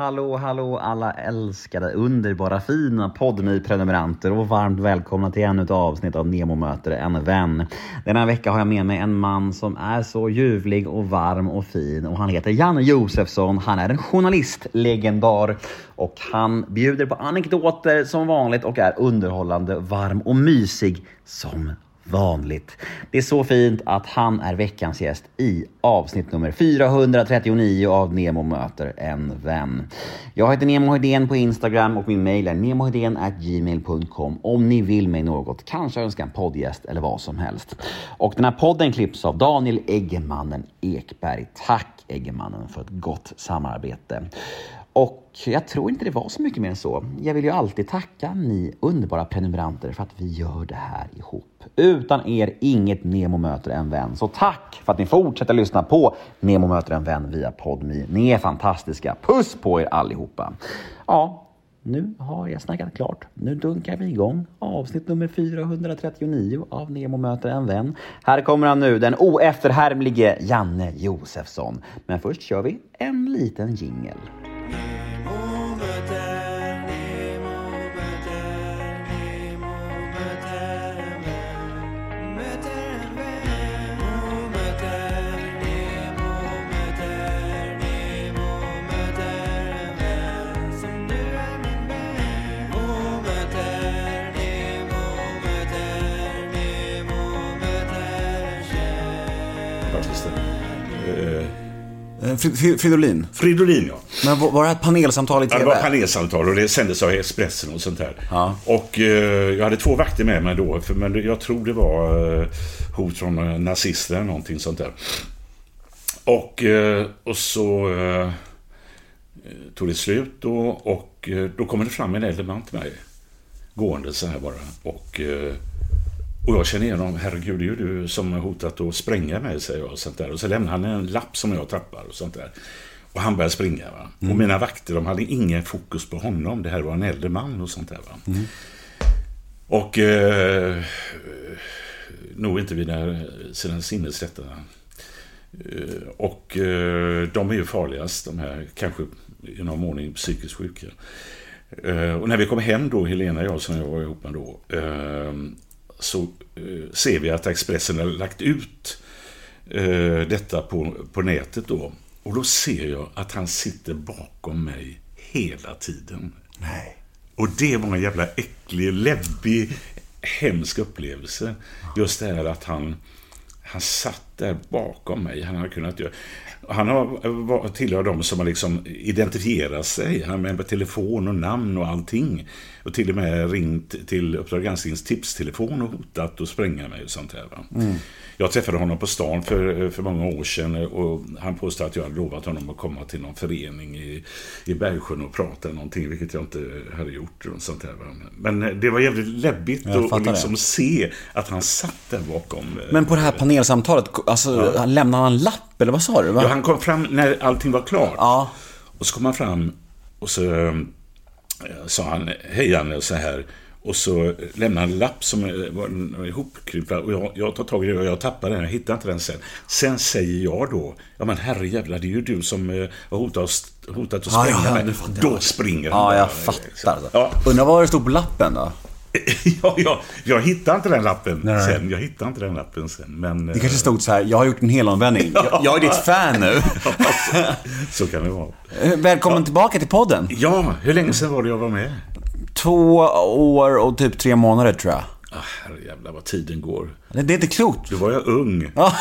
Hallå, hallå alla älskade, underbara, fina podmi prenumeranter och varmt välkomna till ännu ett avsnitt av Nemo möter en vän. Denna vecka har jag med mig en man som är så ljuvlig och varm och fin och han heter Janne Josefsson. Han är en journalist, legendar och han bjuder på anekdoter som vanligt och är underhållande, varm och mysig som vanligt. Det är så fint att han är veckans gäst i avsnitt nummer 439 av Nemo möter en vän. Jag heter Nemo Hedén på Instagram och min mejl är gmail.com om ni vill mig något, kanske önska en poddgäst eller vad som helst. Och den här podden klipps av Daniel Eggemannen Ekberg. Tack Eggemannen för ett gott samarbete. Och jag tror inte det var så mycket mer än så. Jag vill ju alltid tacka ni underbara prenumeranter för att vi gör det här ihop. Utan er inget Nemo möter en vän. Så tack för att ni fortsätter lyssna på Nemo möter en vän via Podmi. Ni är fantastiska. Puss på er allihopa. Ja, nu har jag snackat klart. Nu dunkar vi igång avsnitt nummer 439 av Nemo möter en vän. Här kommer han nu, den oefterhärmlige Janne Josefsson. Men först kör vi en liten jingel. Eh, Fridolin? Fridolin, ja. Men var det ett panelsamtal i TV? Ja, det var panelsamtal och det sändes av Expressen och sånt där. Ja. Och eh, jag hade två vakter med mig då, för, men jag tror det var eh, hot från eh, nazister eller någonting sånt där. Och, eh, och så eh, tog det slut då och eh, då kommer det fram en äldre man till mig. Gående så här bara. Och, eh, och jag känner igen honom. Herregud, det är ju du som har hotat att spränga mig, säger jag. Och, sånt där. och så lämnar han en lapp som jag tappar och sånt där. Och han börjar springa. Va? Och mina vakter, de hade ingen fokus på honom. Det här var en äldre man och sånt där. Va? Och eh, nog inte vid sina sinnesrätta. Eh, och eh, de är ju farligast, de här kanske i någon mån psykiskt sjuka. Eh, och när vi kom hem då, Helena och jag som jag var ihop med då, eh, så eh, ser vi att Expressen har lagt ut eh, detta på, på nätet då. Och då ser jag att han sitter bakom mig hela tiden. Nej. Och det var en jävla äcklig, läbbig, hemsk upplevelse. Just det här att han, han satt där bakom mig. Han hade kunnat göra... Han har, tillhör de som har liksom identifierat sig. Han med telefon och namn och allting. Och till och med ringt till Uppdrag gransknings tipstelefon och hotat att spränga mig och sånt här. Va? Jag träffade honom på stan för, för många år sedan och han påstod att jag hade lovat honom att komma till någon förening i, i Bergsjön och prata någonting, vilket jag inte hade gjort. Och sånt här. Men det var jävligt läbbigt att liksom det. se att han satt där bakom. eh, Men på det här panelsamtalet, alltså, han lämnade han en lapp eller vad sa du? Va? Ja, han kom fram när allting var klart. Ja. Och så kom han fram och så sa han hej och så här. Och så lämnade han en lapp som eh, var ihopkrypad och jag, jag tar tag i den och jag tappar den, jag hittar inte den sen. Sen säger jag då, ja men herrejävlar, det är ju du som eh, har hotat, hotat att Ja, spränga ja, mig. fattar jag. Då springer han. Ja, jag fattar. Ja, Undrar vad det stod på lappen då? ja, ja, jag hittade inte den lappen Nej. sen. Jag hittade inte den lappen sen. Men, Det kanske stod så här, jag har gjort en helomvändning. Jag, jag är ditt fan nu. så kan det vara. Eh, Välkommen tillbaka till podden. Ja, hur länge sedan var det jag var med? Två år och typ tre månader tror jag. Ah, herrejävlar vad tiden går. Det, det är inte klokt. Då var jag ung. Ja.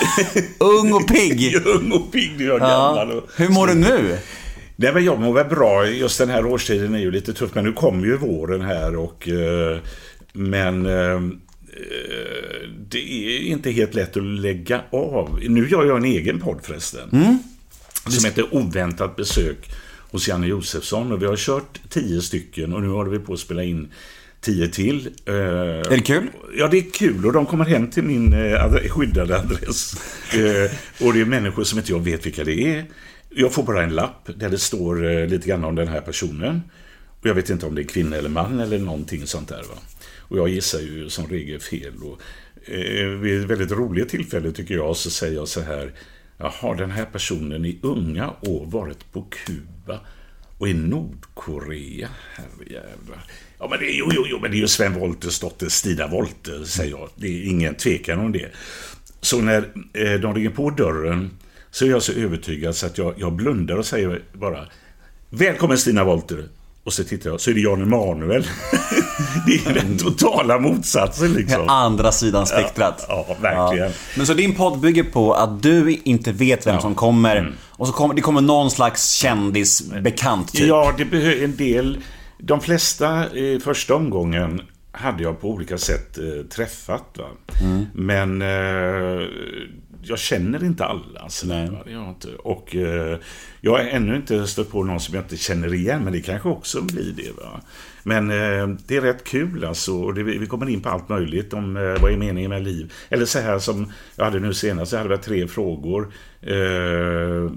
Ung och pigg. ung och pigg jag är Ja. gammal. Och... Hur mår du nu? Nej, men jag mår väl bra. Just den här årstiden är ju lite tuff. Men nu kommer ju våren här och... Eh, men... Eh, det är inte helt lätt att lägga av. Nu gör jag en egen podd förresten. Som heter Oväntat besök hos Janne Josefsson. Och vi har kört tio stycken och nu håller vi på att spela in tio till. Är det kul? Ja, det är kul och de kommer hem till min eh, skyddade adress. Eh, och det är människor som inte jag vet vilka det är. Jag får bara en lapp där det står eh, lite grann om den här personen. Och jag vet inte om det är kvinna eller man eller någonting sånt där. Va? Och jag gissar ju som regel fel. Och, eh, vid ett väldigt roligt tillfälle tycker jag så säger jag så här. Jaha, den här personen i unga år varit på Kuba och i Nordkorea. Herrejävlar. Ja, men det, är, jo, jo, jo, men det är ju Sven Wolters dotter Stina Wollter, säger jag. Det är ingen tvekan om det. Så när eh, de ringer på dörren så är jag så övertygad så att jag, jag blundar och säger bara Välkommen Stina Wolter. Och så tittar jag, så är det Jan Emanuel. det är den totala motsatsen liksom. Andra sidan spektrat. Ja, ja verkligen. Ja. Men så din podd bygger på att du inte vet vem ja. som kommer. Mm. Och så kommer det kommer någon slags kändis, bekant typ. Ja, det behöver en del. De flesta i första omgången hade jag på olika sätt eh, träffat. Va? Mm. Men eh, jag känner inte alla. Nej. Jag inte. Och eh, jag har ännu inte stött på någon som jag inte känner igen, men det kanske också blir det. Va? Men eh, det är rätt kul alltså. Och det, vi kommer in på allt möjligt om eh, vad är meningen med liv. Eller så här som jag hade nu senast, jag hade tre frågor. Eh,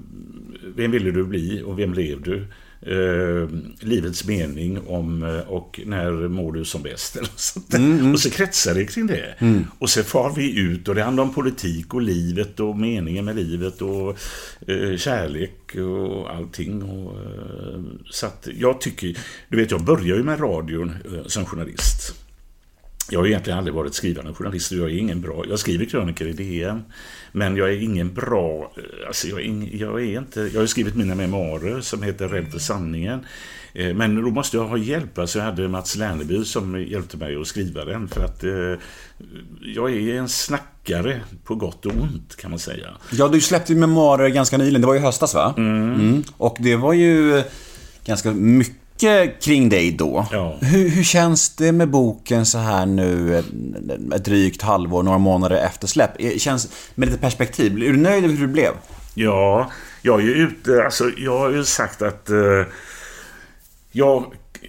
vem ville du bli och vem blev du? Eh, livets mening om, eh, och när mår du som bäst. Eller sånt mm, mm. Och så kretsar det kring det. Mm. Och så far vi ut och det handlar om politik och livet och meningen med livet och eh, kärlek och allting. Och, eh, så att jag tycker, du vet jag började ju med radion eh, som journalist. Jag har egentligen aldrig varit skrivande journalist och jag är ingen bra. Jag skriver krönikor i DN. Men jag är ingen bra... Alltså jag, är ing, jag är inte... Jag har skrivit mina memoarer som heter Rädd för sanningen. Eh, men då måste jag ha hjälp. Alltså jag hade Mats Lerneby som hjälpte mig att skriva den. För att eh, jag är en snackare på gott och ont kan man säga. Ja, du släppte ju memoarer ganska nyligen. Det var ju höstas va? Mm. Mm. Och det var ju ganska mycket mycket kring dig då. Ja. Hur, hur, känns det med boken så här nu, ett drygt halvår, några månader efter släpp? Känns med lite perspektiv. Är du nöjd med hur det blev? Ja, jag är ju ute, alltså jag har ju sagt att uh, jag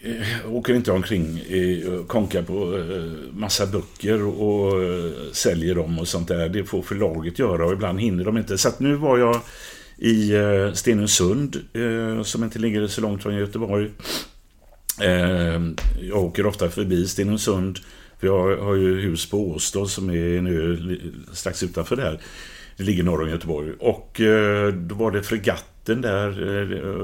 uh, åker inte omkring och konkar på massa böcker och, och säljer dem och sånt där. Det får förlaget göra och ibland hinner de inte. Så att nu var jag i eh, Stenungsund, eh, som inte ligger så långt från Göteborg. Eh, jag åker ofta förbi Stenungsund, för jag har ju hus på Åstad som är en ö strax utanför där. Det ligger norr om Göteborg. Och då var det fregatten där,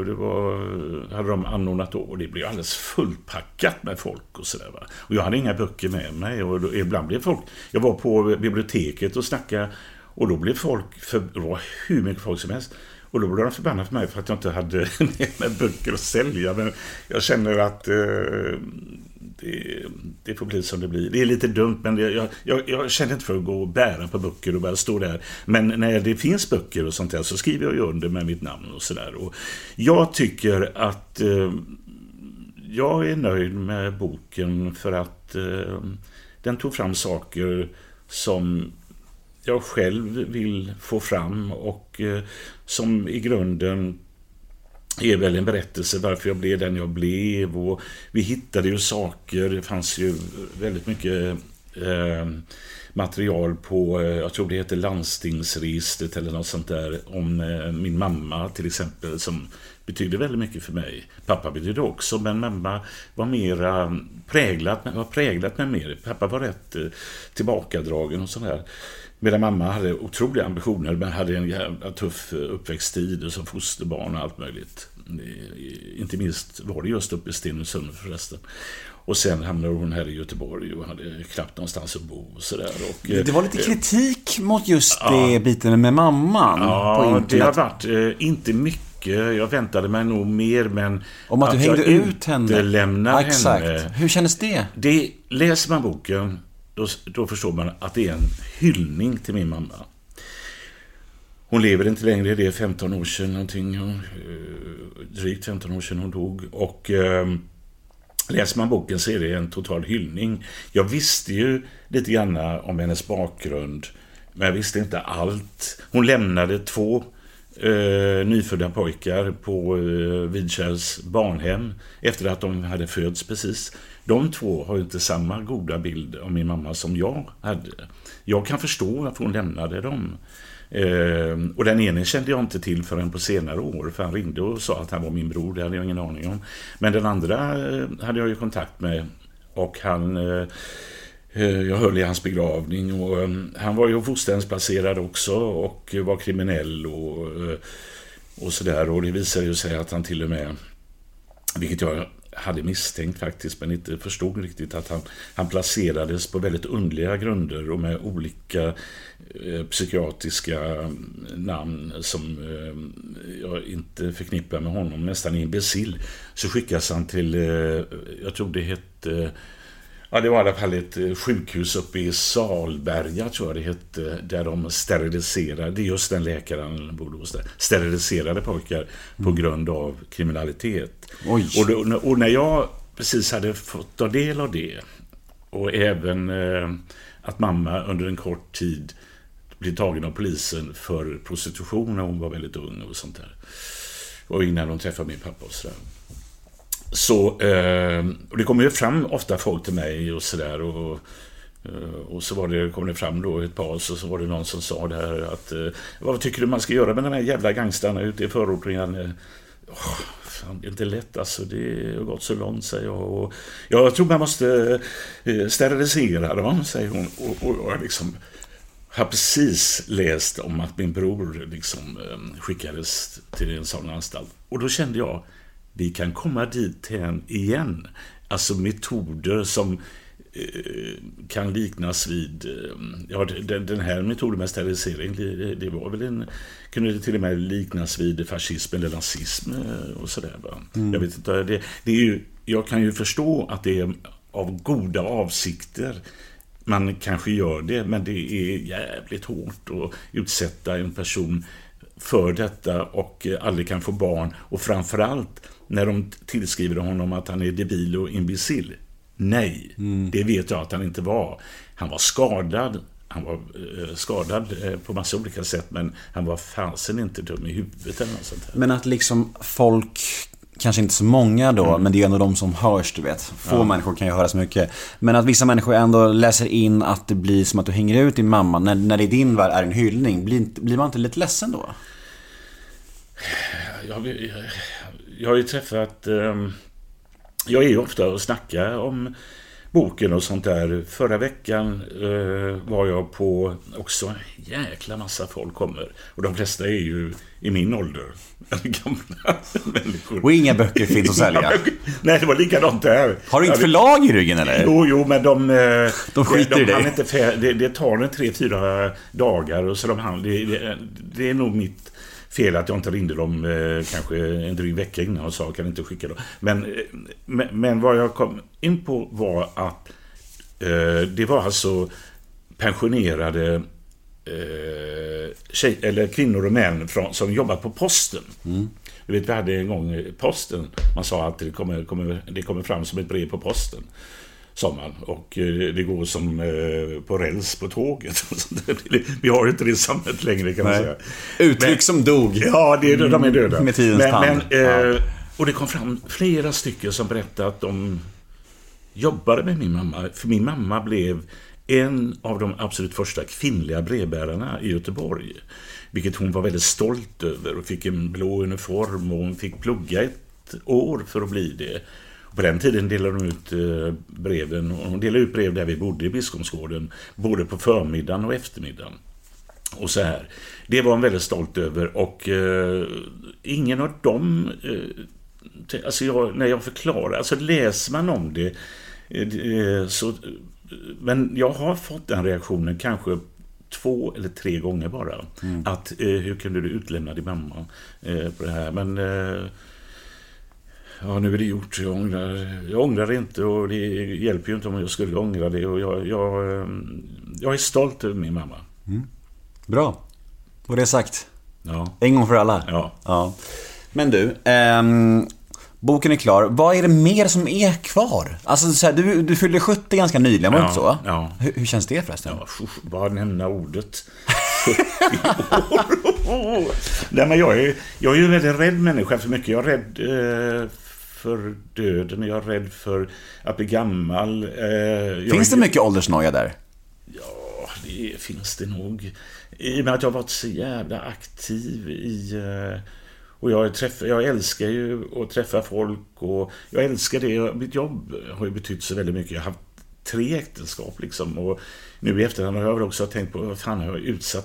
det var, hade de anordnat då. Och det blev alldeles fullpackat med folk och sådär. Och jag hade inga böcker med mig. Och då, ibland blev folk... Jag var på biblioteket och snackade och då blev folk, för, det var hur mycket folk som helst. Och då blev de förbannade för mig för att jag inte hade med mig böcker att sälja. Men jag känner att eh, det, det, får bli som det blir. Det är lite dumt men det, jag, jag, jag, känner inte för att gå och bära på böcker och bara stå där. Men när det finns böcker och sånt där så skriver jag ju under med mitt namn och sådär. Jag tycker att eh, jag är nöjd med boken för att eh, den tog fram saker som jag själv vill få fram och eh, som i grunden är väl en berättelse varför jag blev den jag blev och vi hittade ju saker, det fanns ju väldigt mycket eh, material på, eh, jag tror det heter landstingsregistret eller något sånt där, om eh, min mamma till exempel som betydde väldigt mycket för mig. Pappa betydde också, men mamma var mera präglat, var präglat med mer. Pappa var rätt eh, tillbakadragen och sådär. Medan mamma hade otroliga ambitioner men hade en jävla tuff uppväxttid som fosterbarn och allt möjligt. Inte minst var det just uppe i Stenungsund förresten. Och sen hamnade hon här i Göteborg och hade knappt någonstans att bo och sådär. Det var lite eh, kritik mot just ja, det biten med mamman ja, det har varit, eh, inte mycket. Jag väntade mig nog mer, men... Om att, att du hängde ut henne? Lämnar ja, exakt. henne. Hur kändes det? det? Läser man boken då, då förstår man att det är en hyllning till min mamma. Hon lever inte längre, det är 15 år sedan någonting. Eh, drygt 15 år sedan hon dog. Och eh, läser man boken så är det en total hyllning. Jag visste ju lite grann om hennes bakgrund. Men jag visste inte allt. Hon lämnade två eh, nyfödda pojkar på eh, Vidkärrs barnhem efter att de hade fötts precis. De två har inte samma goda bild av min mamma som jag hade. Jag kan förstå varför hon lämnade dem. Eh, och den ene kände jag inte till förrän på senare år, för han ringde och sa att han var min bror, det hade jag ingen aning om. Men den andra eh, hade jag ju kontakt med och han eh, Eh, jag höll i hans begravning och eh, han var ju fosterhemsplacerad också och var kriminell och, eh, och sådär. Och det visade ju sig att han till och med, vilket jag hade misstänkt faktiskt, men inte förstod riktigt att han, han placerades på väldigt underliga grunder och med olika eh, psykiatriska mm, namn som eh, jag inte förknippar med honom, nästan imbecill. Så skickas han till, eh, jag tror det hette Ja, det var i alla fall ett eh, sjukhus uppe i Salberga, tror jag det hette, där de steriliserade, just den läkaren bodde hos där, steriliserade pojkar på mm. grund av kriminalitet. Och, då, och när jag precis hade fått ta del av det, och även eh, att mamma under en kort tid blev tagen av polisen för prostitution när hon var väldigt ung och sånt där. Och innan hon träffade min pappa och sådär. Så, eh, och det kommer ju fram ofta folk till mig och sådär. Och, eh, och så var det, kom det fram då ett par, så, så var det någon som sa det här att eh, Vad tycker du man ska göra med de här jävla gangstarna ute i förorten? Oh, fan, det är inte lätt alltså. Det har gått så långt, säger jag. Och jag tror man måste eh, sterilisera dem, säger hon. Och, och, och jag liksom har precis läst om att min bror liksom skickades till en sån anstalt. Och då kände jag, vi kan komma dit igen. Alltså metoder som eh, kan liknas vid, eh, ja den, här metoden med sterilisering, det, det, var väl en, kunde det till och med liknas vid fascism eller nazism eh, och sådär. Mm. Jag vet inte, det, det är ju, jag kan ju förstå att det är av goda avsikter man kanske gör det, men det är jävligt hårt att utsätta en person för detta och aldrig kan få barn och framförallt när de tillskriver honom att han är debil och imbecill. Nej, mm. det vet jag att han inte var. Han var skadad. Han var eh, skadad eh, på massa olika sätt, men han var fasen inte dum i huvudet eller något sånt här. Men att liksom folk kanske inte så många då, mm. men det är ändå de som hörs, du vet. Få ja. människor kan ju höra så mycket. Men att vissa människor ändå läser in att det blir som att du hänger ut din mamma, när, när det i din värld är en hyllning. Blir, blir man inte lite ledsen då? Jag, jag, jag har ju träffat... Eh, jag är ju ofta och snackar om boken och sånt där. Förra veckan eh, var jag på också jäkla massa folk kommer. Och de flesta är ju i min ålder. Gamla människor. Och inga böcker finns att sälja? Nej, det var likadant där. Har du inte förlag i ryggen eller? Jo, jo, men de... Eh, de skiter de, de i dig. Inte, det, det tar en tre, fyra dagar och så de det, det, det är nog mitt fel att jag inte ringde dem eh, kanske en dryg vecka innan och sa kan inte skicka dem. Men, eh, men, men, vad jag kom in på var att eh, det var alltså pensionerade eh, tjej, eller kvinnor och män från, som jobbat på posten. Mm. Du vet, vi hade en gång posten. Man sa att det kommer, kommer, det kommer fram som ett brev på posten sommaren. Och eh, det går som eh, på räls på tåget. Vi har inte det samhället längre kan man säga. Uttryck men, som dog. Ja, det, de är döda. Med tidens men, tand. Men, ja. Eh, och det kom fram flera stycken som berättade att de jobbade med min mamma. För min mamma blev en av de absolut första kvinnliga brevbärarna i Göteborg. Vilket hon var väldigt stolt över och fick en blå uniform och hon fick plugga ett år för att bli det. På den tiden delade de ut eh, breven, och de delade ut brev där vi bodde i Biskopsgården, både på förmiddagen och eftermiddagen. Och så här. Det var hon väldigt stolt över och eh, ingen av dem, eh, alltså jag, när jag förklarar, alltså läser man om det, eh, så, men jag har fått den reaktionen kanske två eller tre gånger bara. Mm. Att eh, hur kunde du utlämna din mamma eh, på det här? Men ja, nu är det gjort. Jag ångrar, jag ångrar inte och det hjälper ju inte om jag skulle ångra det. Och jag, jag, ehm, jag är stolt över min mamma. Mm. Bra. Och det sagt. Ja. En gång för alla. Ja. ja. Men du, ehm, boken är klar. Vad är det mer som är kvar? Alltså, så här, du, du fyllde 70 ganska nyligen, var det ja, inte så? Ja. Hur, hur, känns det förresten? Ja, bara nämna ordet. 70 år. Nej, men jag, är, jag är ju en väldigt rädd människa för mycket. Jag är rädd eh, för döden, jag är rädd för att bli gammal. Eh, finns det mycket åldersnoja där? Ja, det finns det nog. i och med att jag har varit så jävla aktiv i... eh, Och jag, träff, jag älskar ju att träffa folk och jag älskar det. Mitt jobb har ju betytt så väldigt mycket. Jag har haft tre äktenskap liksom. Och nu i efterhand har jag väl också tänkt på vad fan har jag utsatt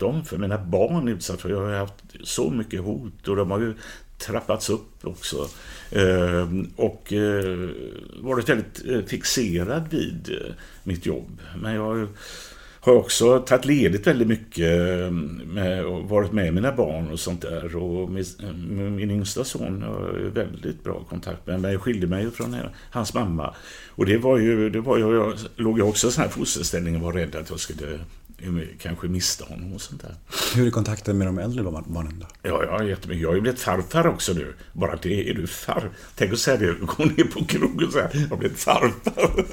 Dem för mina barn utsatt för. Jag har haft så mycket hot och de har ju trappats upp också. Ehm, och eh, varit väldigt eh, fixerad vid eh, mitt jobb. Men jag har också tagit ledigt väldigt mycket ehm, och varit med mina barn och sånt där. Och min, yngsta son har jag väldigt bra kontakt med. Men jag skilde mig från hans mamma. Och det var ju, det var ju jag låg ju också i sån här fosterställning och var rädd att jag skulle kanske mista honom och sånt där. Hur är kontakten med de äldre barnen då? Ja, har jättemycket. Jag har ju blivit farfar också nu. Bara det, är du far? Tänk att säga det, gå ner på krogen och säga jag har blivit farfar.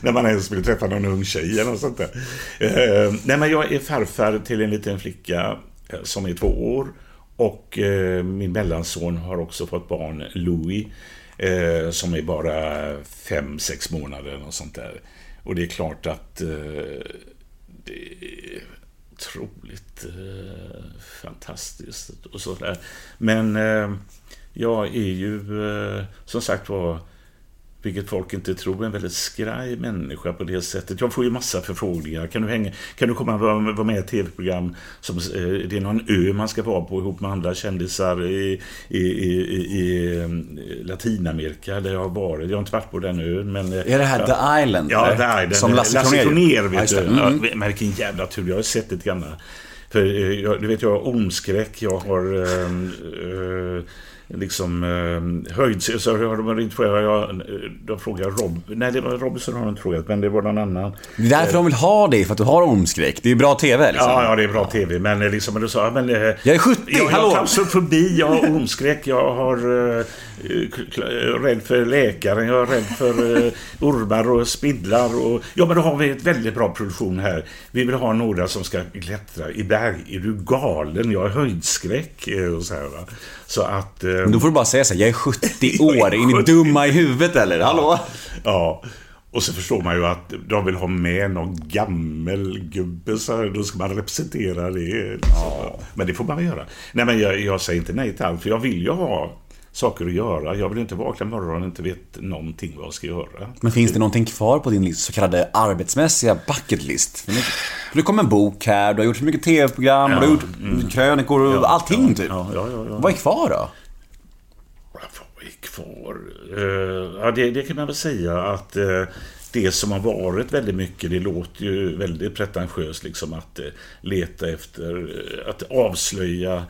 När man ens vill träffa någon ung tjej eller sånt där. Eh, nej, men jag är farfar till en liten flicka eh, som är två år. Och eh, min mellanson har också fått barn, Louis, eh, som är bara fem, sex månader och sånt där. Och det är klart att eh, är otroligt eh, fantastiskt och sådär. Men eh, jag är ju eh, som sagt var vilket folk inte tror, en väldigt skraj människa på det sättet. Jag får ju massa förfrågningar. Kan du, hänga, kan du komma och vara med i ett tv-program? Som, eh, det är någon ö man ska vara på ihop med andra kändisar i, i, i, i, eh, Latinamerika där jag har varit. Jag har inte varit på den ön. Men, eh, Är det här The Island? Ja? The Island. Som Lasse, Lasse Kronér, vet du. Mm. Ja, men vilken jävla tur. Jag har sett lite grann. För jag, du vet, jag har ormskräck. Jag har eh, liksom eh, höjd... Så har de ringt för jag, jag, de frågar Rob... Nej, det var Robinson har de inte frågat, men det var någon annan. Det är därför de vill ha dig, för att du har ormskräck. Det är bra TV liksom. Ja, ja, det är bra TV. Men eh, liksom, men du sa, men... eh, Jag är 70, jag, jag hallå! har klaustrofobi, jag har ormskräck, jag har... eh, rädd för läkaren, jag är rädd för eh, ormar och spindlar och... Ja, men då har vi ett väldigt bra produktion här. Vi vill ha några som ska klättra i berg. Är du galen? Jag har höjdskräck eh, och så här. Så att... eh, Men då får du bara säga så här, jag är 70 år, är ni dumma i huvudet eller? Hallå? Ja, och så förstår man ju att de vill ha med någon gammelgubbe så här, då ska man representera det. Liksom. Men det får man väl göra. Nej, men jag, jag säger inte nej till allt, för jag vill ju ha saker att göra. Jag vill inte vakna morgonen och inte vet någonting vad jag ska göra. Men finns det någonting kvar på din list, så kallade arbetsmässiga bucket list? För det kom en bok här, du har gjort så mycket TV-program, du har gjort krönikor och allting ja, typ. Ja, ja, ja, ja. Vad är kvar då? Kvar? Eh, ja, det, det kan man väl säga att eh, det som har varit väldigt mycket, det låter ju väldigt pretentiöst liksom att eh, leta efter, att avslöja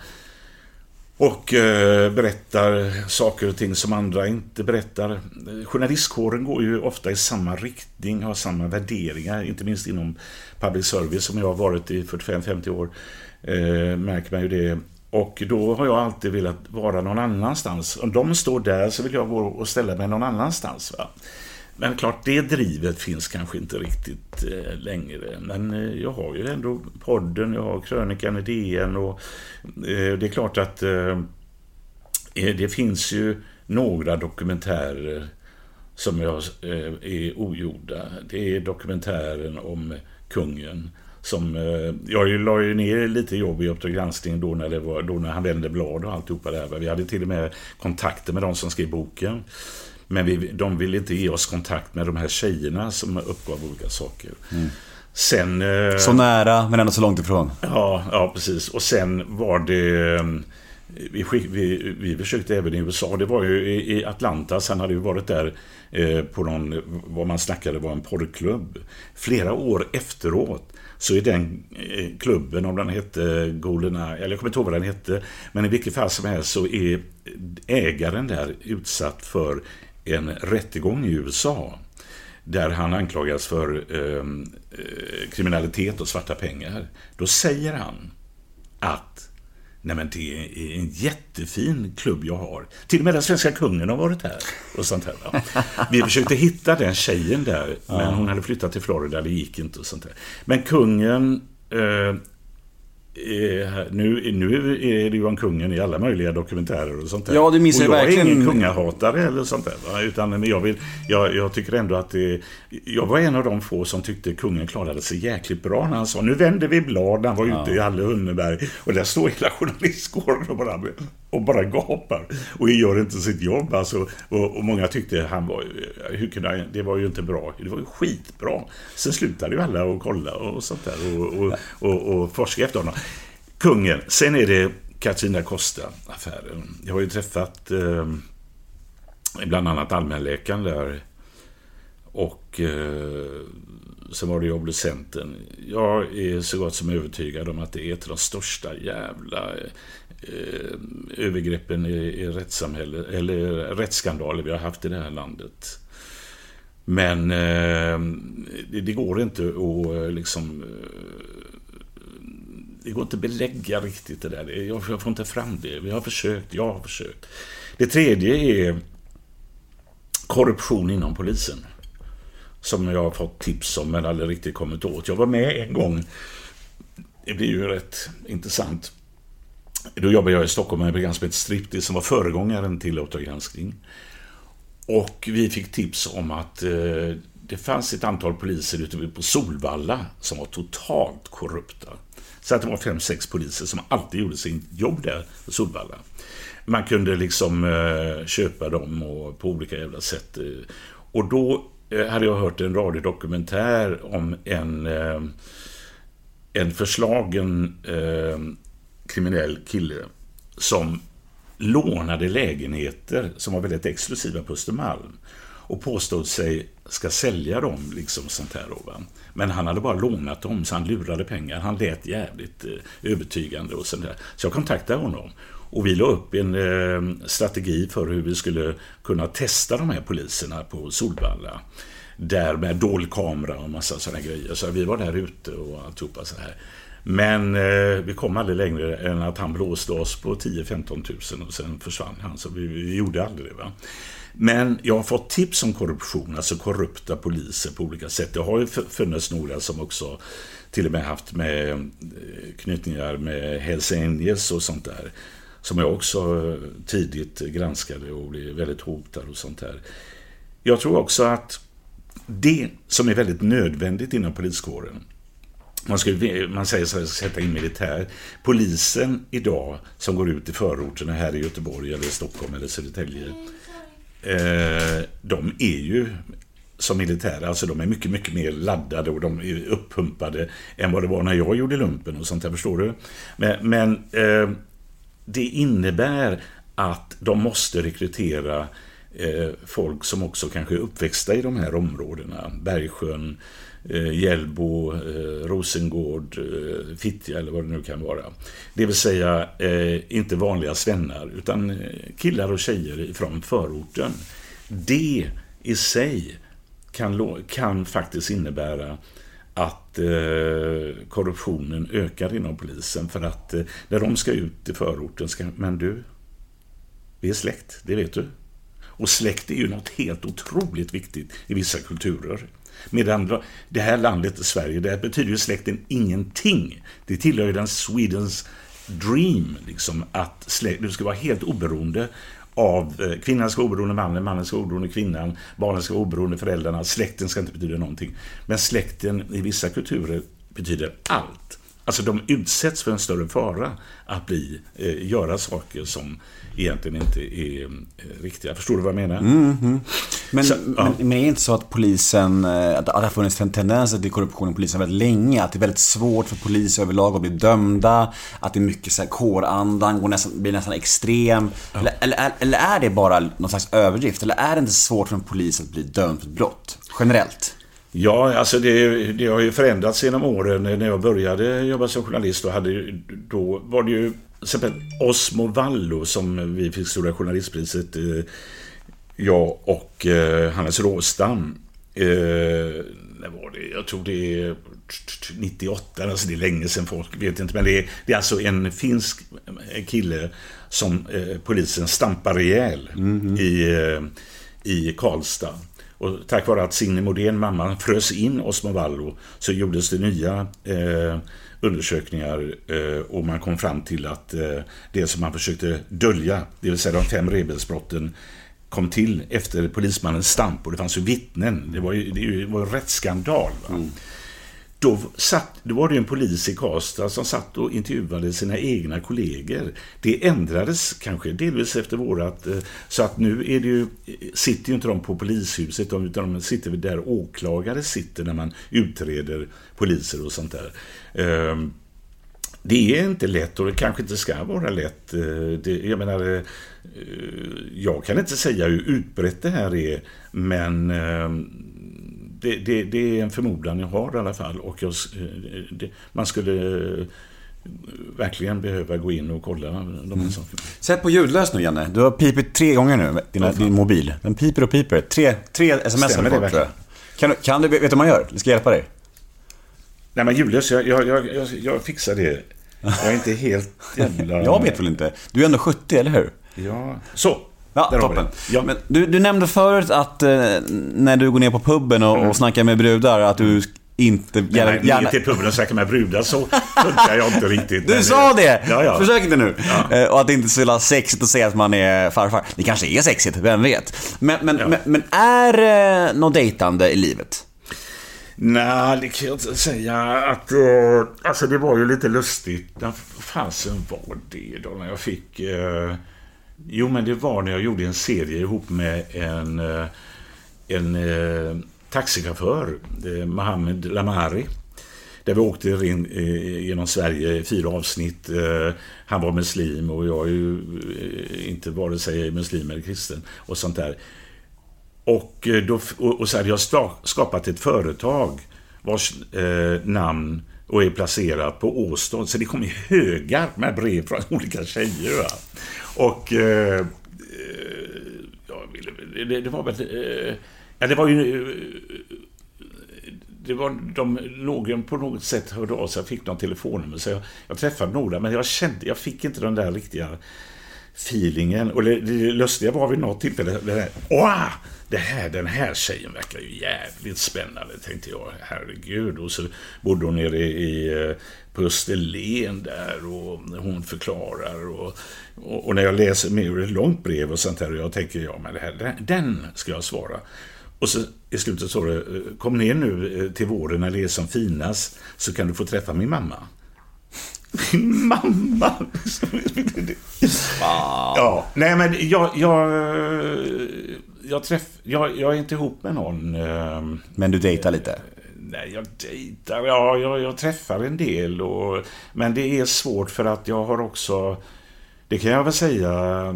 och eh, berättar saker och ting som andra inte berättar. Journalistkåren går ju ofta i samma riktning, har samma värderingar, inte minst inom public service som jag har varit i 45-50 år. Eh, märker man ju det. Och då har jag alltid velat vara någon annanstans. Om de står där så vill jag gå och ställa mig någon annanstans. Va? Men klart, det drivet finns kanske inte riktigt eh, längre. Men eh, jag har ju ändå podden, jag har krönikan i DN och eh, det är klart att eh, eh det finns ju några dokumentärer som jag, eh, är ogjorda. Det är dokumentären om kungen. Som, eh, jag la ju ner lite jobb i Uppdrag granskning då när, det var, då när han vände blad och alltihopa det här. Vi hade till och med kontakter med de som skrev boken. Men vi, de ville inte ge oss kontakt med de här tjejerna som uppgav olika saker. Mm. Sen... Eh, så nära men ändå så långt ifrån. Ja, ja precis. Och sen var det... Eh, vi, vi, vi försökte även i USA. Det var ju i Atlanta. Sen hade vi varit där eh, på någon, vad man snackade var en porrklubb. Flera år efteråt så är den eh, klubben, om den hette Goldeneye, eller jag kommer inte ihåg vad den hette, men i vilket fall som helst så är ägaren där utsatt för en rättegång i USA. Där han anklagas för ehm, eh, kriminalitet och svarta pengar. Då säger han att Nej men det är en jättefin klubb jag har. Till och med den svenska kungen har varit här. Och sånt här va? Vi försökte hitta den tjejen där, men hon hade flyttat till Florida, det gick inte och sånt där. Men kungen eh, nu, nu är det Johan Kungen i alla möjliga dokumentärer och sånt där. Ja, det minns jag verkligen. Jag är ingen kungahatare eller sånt där. Va? Utan jag, vill, jag, jag tycker ändå att det... Jag var en av de få som tyckte kungen klarade sig jäkligt bra när han sa nu vänder vi blad. Han var ja. ute i Halle Hunneberg. Och där står hela journalistkåren och bara, och bara gapar. Och gör inte sitt jobb. Alltså, och, och många tyckte han var... Hur kunde det var ju inte bra. Det var ju skitbra. Sen slutade ju alla att kolla och sånt där. Och, och, och, och forska efter honom kungen. Sen är det Katrina Costa-affären. Jag har ju träffat eh, bland annat allmänläkaren där. Och eh, sen var det ju obducenten. Jag är så gott som övertygad om att det är ett av de största jävla eh, övergreppen i, i rättssamhället, eller rättsskandaler vi har haft i det här landet. Men eh, det, det, går inte att eh, liksom eh, det går inte att belägga riktigt det där. Jag får inte fram det. Vi har försökt, jag har försökt. Det tredje är korruption inom polisen. Som jag har fått tips om men aldrig riktigt kommit åt. Jag var med en gång. Det blir ju rätt intressant. Då jobbade jag i Stockholm med ett program som hette Striptease som var föregångaren till Uppdrag granskning. Och vi fick tips om att eh, det fanns ett antal poliser ute på Solvalla som var totalt korrupta. Så att det var fem, sex poliser som alltid gjorde sin jobb där på Solvalla. Man kunde liksom eh, köpa dem och på olika jävla sätt. Eh. Och då eh, hade jag hört en radiodokumentär om en, eh, en förslagen eh, kriminell kille som lånade lägenheter som var väldigt exklusiva på Östermalm och påstod sig ska sälja dem, liksom sånt här. Då. Men han hade bara lånat dem, så han lurade pengar. Han lät jävligt eh, övertygande och sånt där. Så jag kontaktade honom. Och vi la upp en eh, strategi för hur vi skulle kunna testa de här poliserna på Solvalla. Där med dold kamera och massa sådana grejer. Så vi var där ute och alltihopa så här. Men eh, vi kom aldrig längre än att han blåste oss på 10-15 tusen och sen försvann han. Så vi, vi gjorde aldrig det. Va? Men jag har fått tips om korruption, alltså korrupta poliser på olika sätt. Det har ju funnits några som också till och med haft med eh, knytningar med Hells Angels och sånt där. Som jag också eh, tidigt granskade och blev väldigt hotad och sånt där. Jag tror också att det som är väldigt nödvändigt inom poliskåren man, skulle, man säger så här, sätta in militär. Polisen idag som går ut i förorterna här i Göteborg eller Stockholm eller Södertälje Eh, de är ju som militära, alltså de är mycket, mycket mer laddade och de är uppumpade än vad det var när jag gjorde lumpen och sånt där, förstår du? Men, men eh, det innebär att de måste rekrytera eh, folk som också kanske är uppväxta i de här områdena. Bergsjön, eh, Hjällbo, eh, Rosengård, eh, Fittja eller vad det nu kan vara. Det vill säga eh, inte vanliga svennar utan eh, killar och tjejer från förorten. Det i sig kan, kan faktiskt innebära att eh, korruptionen ökar inom polisen för att eh, när de ska ut i förorten ska, men du, vi är släkt, det vet du. Och släkt är ju något helt otroligt viktigt i vissa kulturer. Medan det här landet, Sverige, det betyder ju släkten ingenting. Det tillhör ju den Swedens dream, liksom, att släkt, du ska vara helt oberoende av eh, kvinnan ska vara oberoende mannen, mannen ska vara oberoende kvinnan, barnen ska vara oberoende föräldrarna, släkten ska inte betyda någonting. Men släkten i vissa kulturer betyder allt. Alltså de utsätts för en större fara att bli, eh, göra saker som egentligen inte är eh, riktiga. Förstår du vad jag menar? Mm, Men, Så, men, ja. men är det inte så att polisen, eh, att det har funnits en tendenser till korruption i polisen väldigt länge? Att det är väldigt svårt för poliser överlag att bli dömda? Att det är mycket så här, kårandan går nästan, blir nästan extrem? Eller, eller, eller är det bara någon slags överdrift? Eller är det inte svårt för en polis att bli dömd för ett brott? Generellt? Ja, alltså det, det har ju förändrats genom åren. När jag började jobba som journalist då, hade, då var det ju till exempel Osmo Vallo som vi fick Stora Journalistpriset. Eh, jag och eh, Hannes Råstam. Eh, var det? Jag tror det är 98, alltså det är länge sedan folk vet inte. Men det är, det är alltså en finsk kille som eh, polisen stampar ihjäl i, eh, i Karlstad. Och tack vare att Signe Modén, mamman, frös in Osmo Vallo så gjordes det nya eh, undersökningar eh, och man kom fram till att eh, det som man försökte dölja, det vill säga de fem rebelsbrotten, kom till efter polismannens stamp och det fanns ju vittnen. Det var ju, det var ju rätt skandal. Va? Mm. Då, satt, då var det en polis i Karlstad som satt och intervjuade sina egna kollegor. Det ändrades kanske delvis efter vårat, eh, så att nu är det ju, sitter ju inte de på polishuset utan de sitter där åklagare sitter när man utreder poliser och sånt där. Ehm, det är inte lätt och det kanske inte ska vara lätt. Eh, det, jag menar, eh, jag kan inte säga hur utbrett det här är, men ehm, det, det, det är en förmodan jag har i alla fall. Och jag, eh, det, man skulle eh, verkligen behöva gå in och kolla de här sakerna. Sätt på ljudlös nu Janne. Du har pipit tre gånger nu, med dina, din mobil. Den piper och piper. Tre, tre sms har fått tror jag. Kan, du- kan du, vet du vad man gör? Jag ska hjälpa dig. Nej men jag, jag, jag, jag, jag fixar det. Jag är inte helt jävla... Jag vet väl inte. Du är ändå 70, eller hur? Ja. Så! Ja, toppen. Ja. Men du, du nämnde förut att eh, när du går ner på puben och, och snackar med brudar, att du inte Mm. Nej, nej, gärna... till puben och snacka med brudar så funkar jag inte riktigt. Du sa det! Ja, ja. Försök inte nu. Eh, Och att det inte är så jävla sexigt att säga att man är farfar. Det kanske är sexigt, vem vet? Men, men, Ja. men, men är det något dejtande i livet? Nej, det kan jag inte säga att... eh, alltså det var ju lite lustigt. När fasen var det då när jag fick... eh, jo, men det var när jag gjorde en serie ihop med en, eh, en eh, taxichaufför, eh, Mohammed Lamari. Där vi åkte in, eh, genom Sverige i fyra avsnitt. Eh, han var muslim och jag är ju eh, inte vare sig muslim eller kristen och sånt där. Och, eh, då, och, och så hade jag skapat ett företag vars namn och är placerat på Åstad. Så det kom högar med brev från olika tjejer. Va? Och eh, eh, ja, det, det, var väl... Eh, ja, det var ju... Eh, det var, de, någon på något sätt hörde av sig, jag fick någon telefonnummer, så jag, jag träffade några, men jag kände, jag fick inte den där riktiga feelingen. Och det, det lustiga var vid något tillfälle, det här, Åh, det här, den här tjejen verkar ju jävligt spännande, tänkte jag. Herregud. Och så bodde hon nere i, eh, på Österlen där och hon förklarar. Och, och, och när jag läser med ur ett långt brev och sånt där, och jag tänker, ja men det här, den, den ska jag svara. Och så i slutet står det, kom ner nu eh, till våren när det är som finast, så kan du få träffa min mamma. Min mamma! Ja, nej men jag, jag, jag, träff, jag, jag är inte ihop med någon. eh, Men du dejtar lite? Nej, jag dejtar, ja, jag, jag träffar en del. Och, men det är svårt för att jag har också, det kan jag väl säga, eh,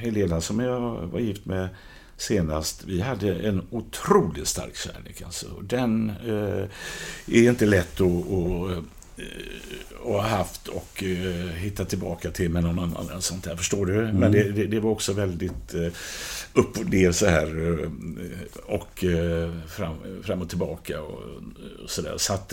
Helena som jag var gift med senast, vi hade en otroligt stark kärlek. Alltså. Den eh, är inte lätt att, att, eh, att ha haft och eh, hitta tillbaka till med någon annan. eller Sånt där, förstår du? Men det, det, det var också väldigt eh, upp och ner så här och fram, fram och tillbaka och, och sådär. Så att...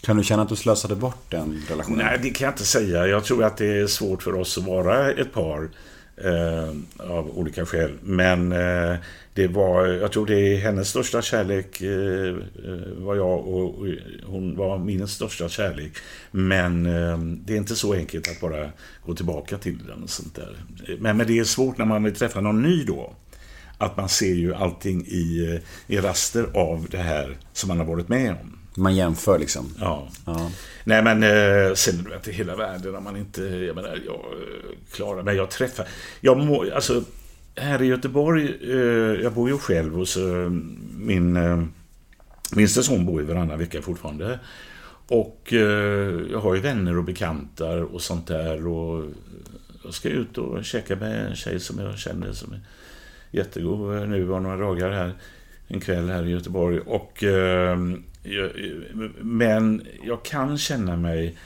Kan du känna att du slösade bort den relationen? Nej, det kan jag inte säga. Jag tror att det är svårt för oss att vara ett par Eh, av olika skäl. Men eh, det var, jag tror det är hennes största kärlek eh, eh var jag och, och, hon var min största kärlek. Men eh, det är inte så enkelt att bara gå tillbaka till den och sånt där. Men, men det är svårt när man vill träffa någon ny då. Att man ser ju allting i, eh, i raster av det här som man har varit med om. Man jämför liksom. Ja. ja. Nej men eh, sen vet hela världen om man inte, jag menar, jag eh, klarar mig. Jag träffar, jag må, alltså här i Göteborg, eh, jag bor ju själv hos eh, min eh, minsta son bor ju varannan vecka fortfarande. Och eh, jag har ju vänner och bekantar och sånt där. Och jag ska ut och käka med en tjej som jag känner som är jättegod nu var några dagar här. En kväll här i Göteborg. Och men jag kan känna mig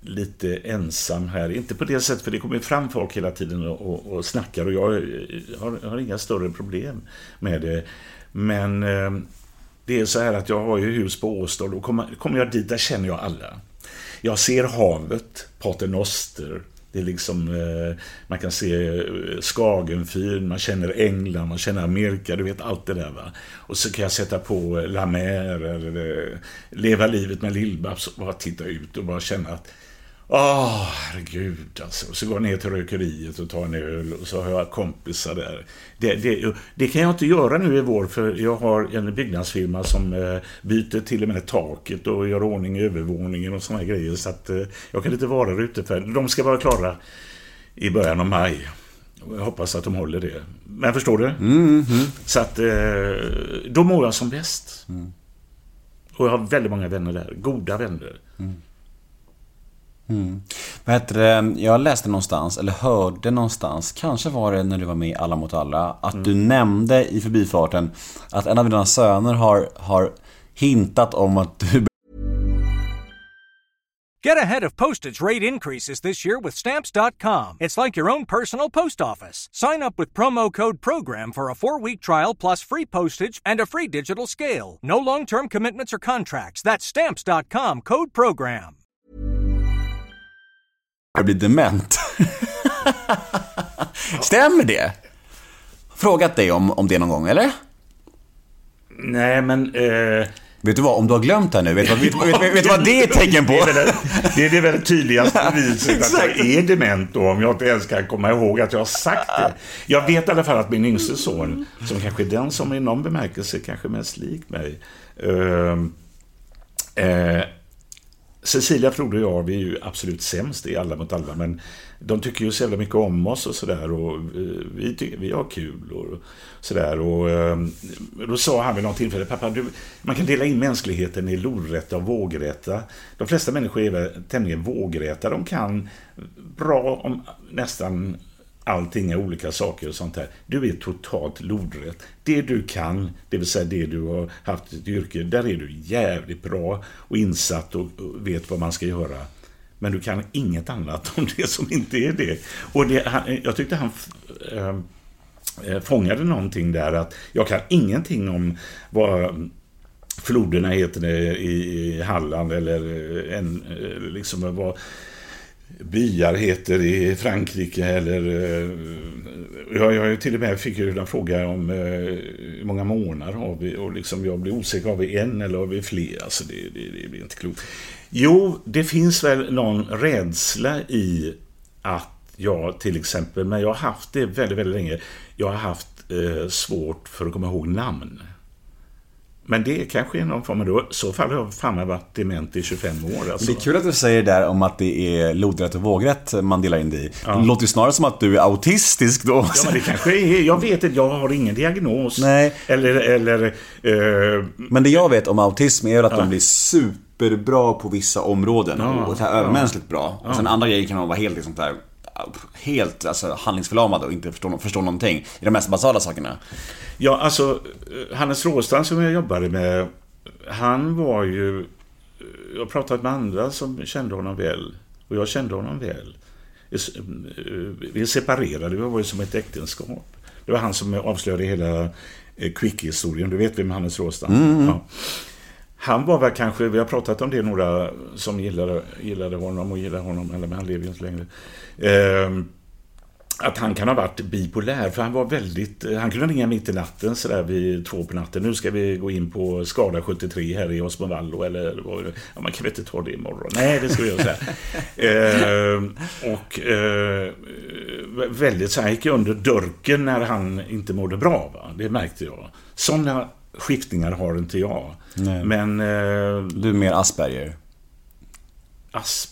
lite ensam här. Inte på det sättet, för det kommer fram folk hela tiden och, och, och snackar och jag eh, har, har, inga större problem med det. Men eh, det är så här att jag har ju hus på Åstad och kommer, kommer jag dit, där känner jag alla. Jag ser havet, Pater Noster, det är liksom, eh, man kan se eh, Skagenfyren, man känner England, man känner Amerika, du vet allt det där va. Och så kan jag sätta på eh, La Mer eller Leva livet med Lill-Babs och bara titta ut och bara känna att Åh, oh, herregud alltså. Så går jag ner till rökeriet och tar en öl och så har jag kompisar där. Det, det, det, kan jag inte göra nu i vår för jag har en byggnadsfirma som eh, byter till och med taket och gör ordning i övervåningen och sådana grejer. Så att eh, jag kan inte vara där ute för de ska vara klara i början av maj. Jag hoppas att de håller det. Men förstår du? Mm, mm. Så att eh, då mår jag som bäst. Mm. Och jag har väldigt många vänner där. Goda vänner. Mm. Vad heter det? Jag läste någonstans, eller hörde någonstans, kanske var det när du var med i Alla mot alla, att mm. du nämnde i förbifarten att en av dina söner har, har hintat om att du Get ahead of postage rate increases this year with Stamps.com. It's like your own personal post office. Sign up with promo code PROGRAM for a four week trial plus free postage and a free digital scale. No long term commitments or contracts. That's Stamps.com code PROGRAM. Jag blir dement. Stämmer det? Frågat dig om, om det någon gång, eller? Nej, men... Eh... Vet du vad, om du har glömt det nu, vet du vad, vet, vet, vet, vad det är ett tecken på? Det är det, det, är det väldigt tydligaste beviset att jag är dement då, om jag inte ens kan komma ihåg att jag har sagt det. Jag vet i alla fall att min yngste son, som kanske är den som i någon bemärkelse kanske mest lik mig, eh, eh, Cecilia, Frode och jag, vi är ju absolut sämst i Alla mot alla, men de tycker ju så jävla mycket om oss och sådär och eh, vi, tycker, vi har kul och sådär. Och eh, då sa han vid något tillfälle, pappa, du, man kan dela in mänskligheten i lodrätta och vågrätta. De flesta människor är väl tämligen vågräta, de kan bra om nästan allting är olika saker och sånt här. Du är totalt lodrätt. Det du kan, det vill säga det du har haft ett yrke, där är du jävligt bra och insatt och vet vad man ska göra. Men du kan inget annat om det som inte är det. Och det, han, jag tyckte han äh, fångade någonting där att jag kan ingenting om vad floderna heter i Halland eller en, eh, liksom vad byar heter i Frankrike eller... Eh, jag, jag till och med fick ju en fråga om eh, hur många månader har vi och liksom jag blir osäker, har vi en eller har vi fler? Alltså det, det, det blir inte klokt. Jo, det finns väl någon rädsla i att jag till exempel, men jag har haft det väldigt, väldigt länge, jag har haft eh, svårt för att komma ihåg namn. Men det kanske är någon form av... I så fall har jag fan varit dement i 25 år. Alltså. Det är kul att du säger där om att det är lodrätt och vågrätt man delar in det i. Ja. Det låter ju snarare som att du är autistisk då. Ja, men det kanske är... Jag vet inte, jag har ingen diagnos. Nej. Eller... eller uh... Men det jag vet om autism är att ja. de blir superbra på vissa områden. Ja. Och så här övermänskligt bra. Och sen andra grejer kan de vara helt liksom där helt alltså, handlingsförlamade och inte förstå, förstå någonting i de mest basala sakerna. Ja, alltså Hannes Råstrand som jag jobbade med, han var ju... Jag har pratat med andra som kände honom väl. Och jag kände honom väl. Vi är separerade, vi var ju som ett äktenskap. Det var han som avslöjade hela eh, Quick-historien. Du vet vem Hannes Råstrand mm. ja. Han var väl kanske, vi har pratat om det, några som gillade, gillade honom och gillar honom, eller men han lever ju inte längre. Eh, att han kan ha varit bipolär, för han var väldigt... Han kunde ringa mitt i natten sådär vid två på natten. Nu ska vi gå in på Skada 73 här i Osmovallo eller ja, man kan väl inte ta det imorgon. Nej, det ska vi göra så eh, och eh, väldigt så här, gick under dörken när han inte mådde bra. Va? Det märkte jag. Sådana skiftningar har inte jag. Nej. Men... Eh, Du är mer Asperger. Asperger.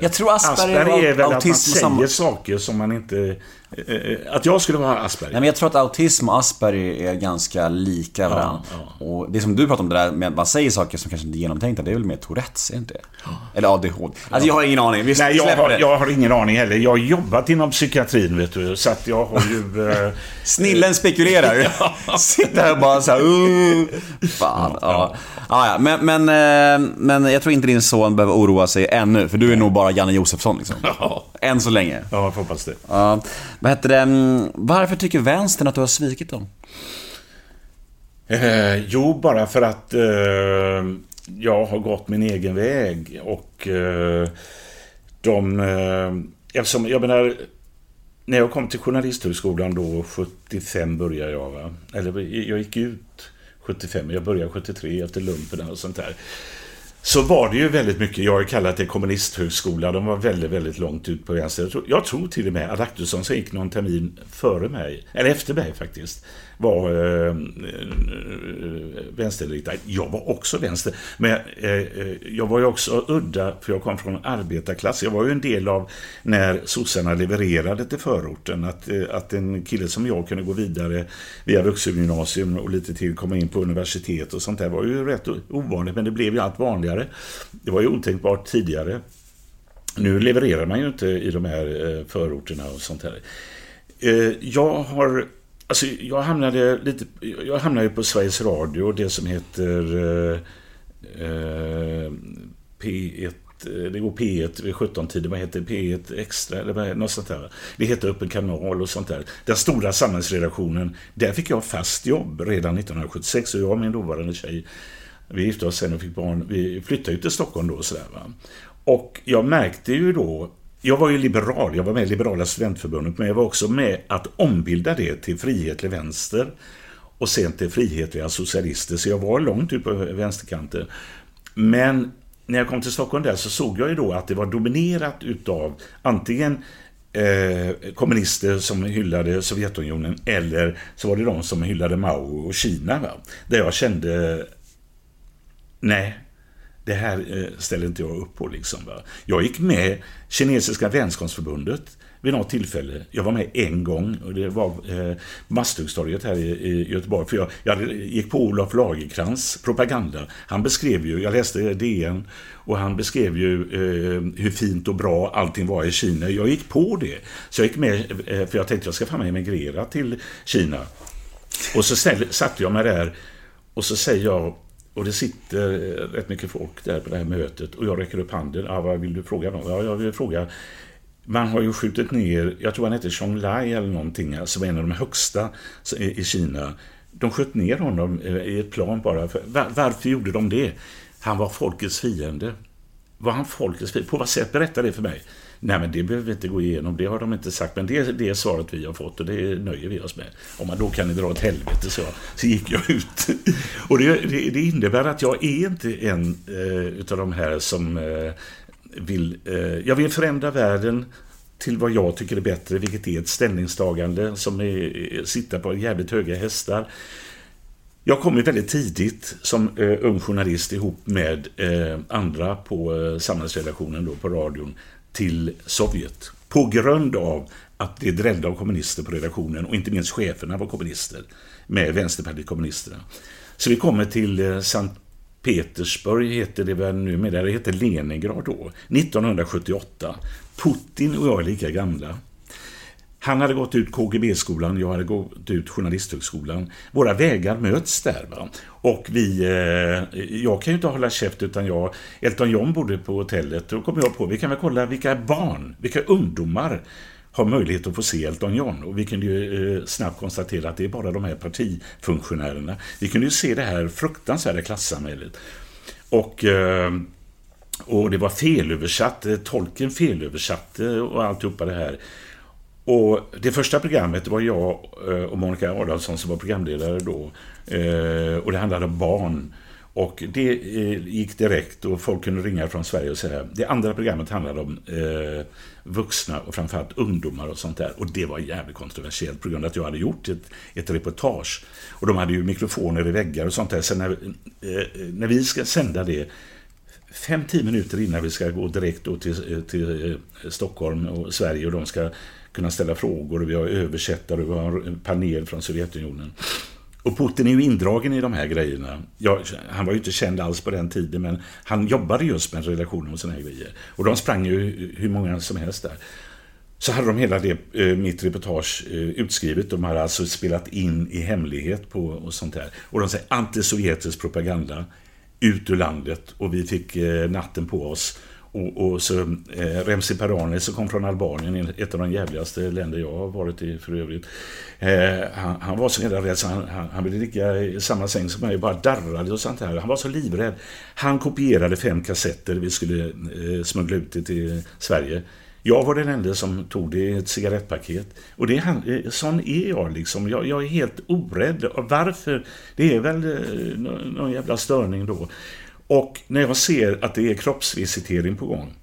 Jag tror Asperger Asperger är väl att man autism säger samma- saker som man inte... eh, eh, Att jag skulle vara Asperger. Nej, men jag tror att autism och Asperger är ganska lika varandra. ja. Och det som du pratar om det där med att man säger saker som kanske inte är genomtänkta, det är väl mer Tourettes, är det inte? Eller ADHD. Alltså jag har ingen aning. Vi Nej, jag har, det. jag har ingen aning heller. Jag har jobbat inom psykiatrin, vet du. Så att jag har ju... Eh, Snillen spekulerar. Sitter här och bara såhär, uh, Fan, ja. Ja, ja. Men, men, eh, men jag tror inte din son behöver oroa sig ännu, för du är nog bara Janne Josefsson liksom. Ja. Än så länge. ja, jag hoppas det. Ja. Vad heter det? mm, Varför tycker vänstern att du har svikit dem? Eh, jo, bara för att eh, jag har gått min egen väg och eh, de... Eh, eftersom, jag menar, när jag kom till Journalisthögskolan då, 75 började jag va? Eller jag gick ut 75, jag började 73 efter lumpen och sånt där. Så var det ju väldigt mycket, jag har ju kallat det kommunisthögskola, de var väldigt, väldigt långt ut på vänster. Jag tror, jag tror till och med Adaktusson som gick någon termin före mig, eller efter mig faktiskt, var eh, eh vänsterriktad. Jag var också vänster, men eh, eh, jag var ju också udda, för jag kom från arbetarklass. Jag var ju en del av när sossarna levererade till förorten, att, eh, att en kille som jag kunde gå vidare via vuxengymnasium och lite till komma in på universitet och sånt där var ju rätt ovanligt, men det blev ju allt vanligare. Det var ju otänkbart tidigare. Nu levererar man ju inte i de här eh, förorterna och sånt här. Jag har... Alltså jag hamnade lite... Jag hamnade ju på Sveriges Radio, det som heter eh, eh, P1... Eh, det går P1 vid 17-tiden, vad heter? P1 Extra eller något sånt där. Det heter Öppen kanal och sånt där. Den stora samhällsredaktionen, där fick jag fast jobb redan 1976 och jag och min dåvarande tjej vi gifte oss sen och fick barn. Vi flyttade ju till Stockholm då och sådär va. Och jag märkte ju då jag var ju liberal, jag var med i Liberala studentförbundet, men jag var också med att ombilda det till frihetlig vänster och sen till frihetliga socialister, så jag var långt ut på vänsterkanten. Men när jag kom till Stockholm där så såg jag ju då att det var dominerat utav antingen eh, kommunister som hyllade Sovjetunionen eller så var det de som hyllade Mao och Kina. Va? Där jag kände nej, det här eh, ställer inte jag upp på. Liksom, va? Jag gick med Kinesiska vänskapsförbundet vid något tillfälle. Jag var med en gång och det var eh, Masthuggstorget här i, i Göteborg. För jag, jag gick på Olof Lagerkrans propaganda. Han beskrev ju, jag läste DN, och han beskrev ju eh, hur fint och bra allting var i Kina. Jag gick på det. Så jag gick med, eh, för jag tänkte jag ska fan emigrera till Kina. Och så ställ, satte jag mig där och så säger jag, och det sitter eh, rätt mycket folk där på det här mötet och jag räcker upp handen. Ja, vad vill du fråga någon? Ja, jag vill fråga. Man har ju skjutit ner, jag tror han heter Chong Lai eller någonting, som alltså en av de högsta i Kina. De sköt ner honom eh, i ett plan bara. För, varför gjorde de det? Han var folkets fiende. Var han folkets fiende? På vad sätt? Berätta det för mig. Nej, men det behöver vi inte gå igenom. Det har de inte sagt. Men det, det är svaret vi har fått och det nöjer vi oss med. Om man då kan ni dra åt helvete, så, så gick jag ut. Och det, det, det innebär att jag är inte en eh, utav de här som eh, vill... Eh, jag vill förändra världen till vad jag tycker är bättre, vilket är ett ställningstagande som är, sitta på jävligt höga hästar. Jag kom ju väldigt tidigt som eh, ung journalist ihop med eh, andra på eh, samhällsredaktionen då på radion till Sovjet. På grund av att det drällde av kommunister på redaktionen och inte minst cheferna var kommunister med Vänsterpartiet kommunisterna. Så vi kommer till eh, Sankt Petersburg heter det väl numera, det heter Leningrad då, 1978. Putin och jag är lika gamla. Han hade gått ut KGB-skolan, jag hade gått ut Journalisthögskolan. Våra vägar möts där. Va? Och vi, eh, jag kan ju inte hålla käft utan jag, Elton John bodde på hotellet. Då kom jag på, vi kan väl kolla vilka barn, vilka ungdomar har möjlighet att få se Elton John. Och vi kunde ju eh, snabbt konstatera att det är bara de här partifunktionärerna. Vi kunde ju se det här fruktansvärda klassamhället. Och... Eh, och det var felöversatt, eh, tolken felöversatte och alltihopa det här. Och det första programmet var jag eh, och Monica Adolfsson som var programledare då. Eh, och det handlade om barn. Och det eh, gick direkt och folk kunde ringa från Sverige och säga. Det andra programmet handlade om vuxna och framförallt ungdomar och sånt där. Och det var jävligt kontroversiellt på grund av att jag hade gjort ett, ett reportage. Och de hade ju mikrofoner i väggar och sånt där. Så när, när vi ska sända det fem, tio minuter innan vi ska gå direkt då till, till Stockholm och Sverige och de ska kunna ställa frågor och vi har översättare och vi har en panel från Sovjetunionen. Och Putin är ju indragen i de här grejerna. Jag, han var ju inte känd alls på den tiden men han jobbade just med relationer och sådana här grejer. Och de sprang ju hur många som helst där. Så hade de hela det, eh, mitt reportage eh, utskrivet. De hade alltså spelat in i hemlighet på och sånt där. Och de säger antisovjetisk propaganda ut ur landet och vi fick eh, natten på oss. Och, och så eh, Remzi Perani som kom från Albanien, ett av de jävligaste länder jag har varit i för övrigt. Eh, han, han, var så jävla rädd så han, han, han, ville ligga i samma säng som mig, och bara darrade och sånt här. Han var så livrädd. Han kopierade fem kassetter vi skulle eh, smuggla ut det till Sverige. Jag var den enda som tog det i ett cigarettpaket. Och det är, eh, sån är jag liksom. Jag, jag är helt orädd. Varför? Det är väl eh, någon jävla störning då. Och när jag ser att det är kroppsvisitering på gång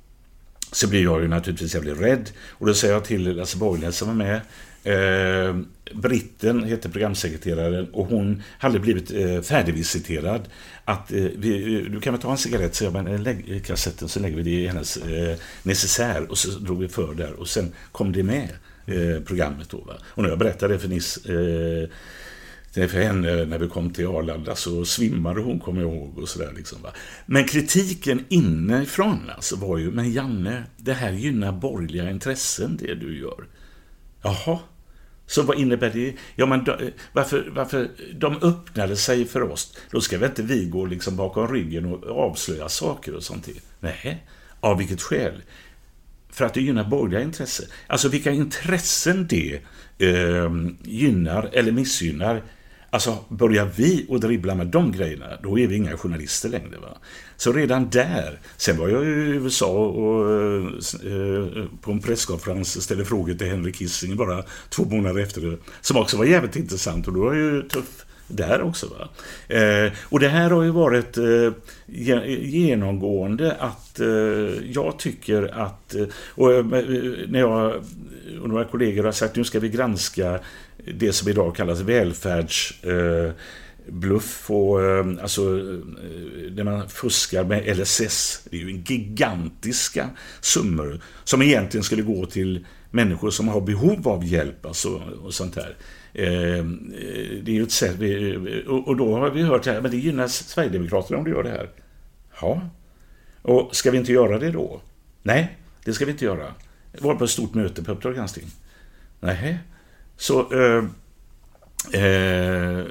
så blir jag ju naturligtvis jävligt rädd. Och då säger jag till Lasse Borglund som var med. Eh, Britten heter programsekreteraren och hon hade blivit eh, färdigvisiterad. Att eh, vi, eh, du kan väl ta en cigarett, så jag, men lägg kassetten så lägger vi det i hennes eh, necessär och så drog vi för där och sen kom det med eh, programmet då. Va? Och när jag berättade det för Nis eh, för henne när vi kom till Arlanda så svimmade hon, kommer jag ihåg. Och sådär liksom, va? Men kritiken inifrån alltså, var ju, men Janne, det här gynnar borgerliga intressen, det du gör. Jaha, så vad innebär det? Ja, men då, eh, varför, varför de öppnade sig för oss, då ska väl inte vi gå liksom bakom ryggen och avslöja saker och sånt? Nej, av vilket skäl? För att det gynnar borgerliga intressen. Alltså vilka intressen det eh, gynnar eller missgynnar Alltså, börjar vi att dribbla med de grejerna, då är vi inga journalister längre. Va? Så redan där, sen var jag i USA och eh, på en presskonferens ställde frågor till Henry Kissinger bara två månader efter det, som också var jävligt intressant och då var jag ju tuff där också. Va? Eh, och det här har ju varit eh, genomgående att eh, jag tycker att, eh, och eh, när jag och några kollegor har sagt nu ska vi granska det som idag kallas välfärdsbluff eh, och eh, alltså eh, när man fuskar med LSS. Det är ju gigantiska summor som egentligen skulle gå till människor som har behov av hjälp alltså, och sånt här. Det är ju ett sätt, och då har vi hört att det gynnar Sverigedemokraterna om du gör det här. Ja. Och ska vi inte göra det då? Nej, det ska vi inte göra. Det var på ett stort möte på Uppdrag granskning. Nej. Så... Eh, eh,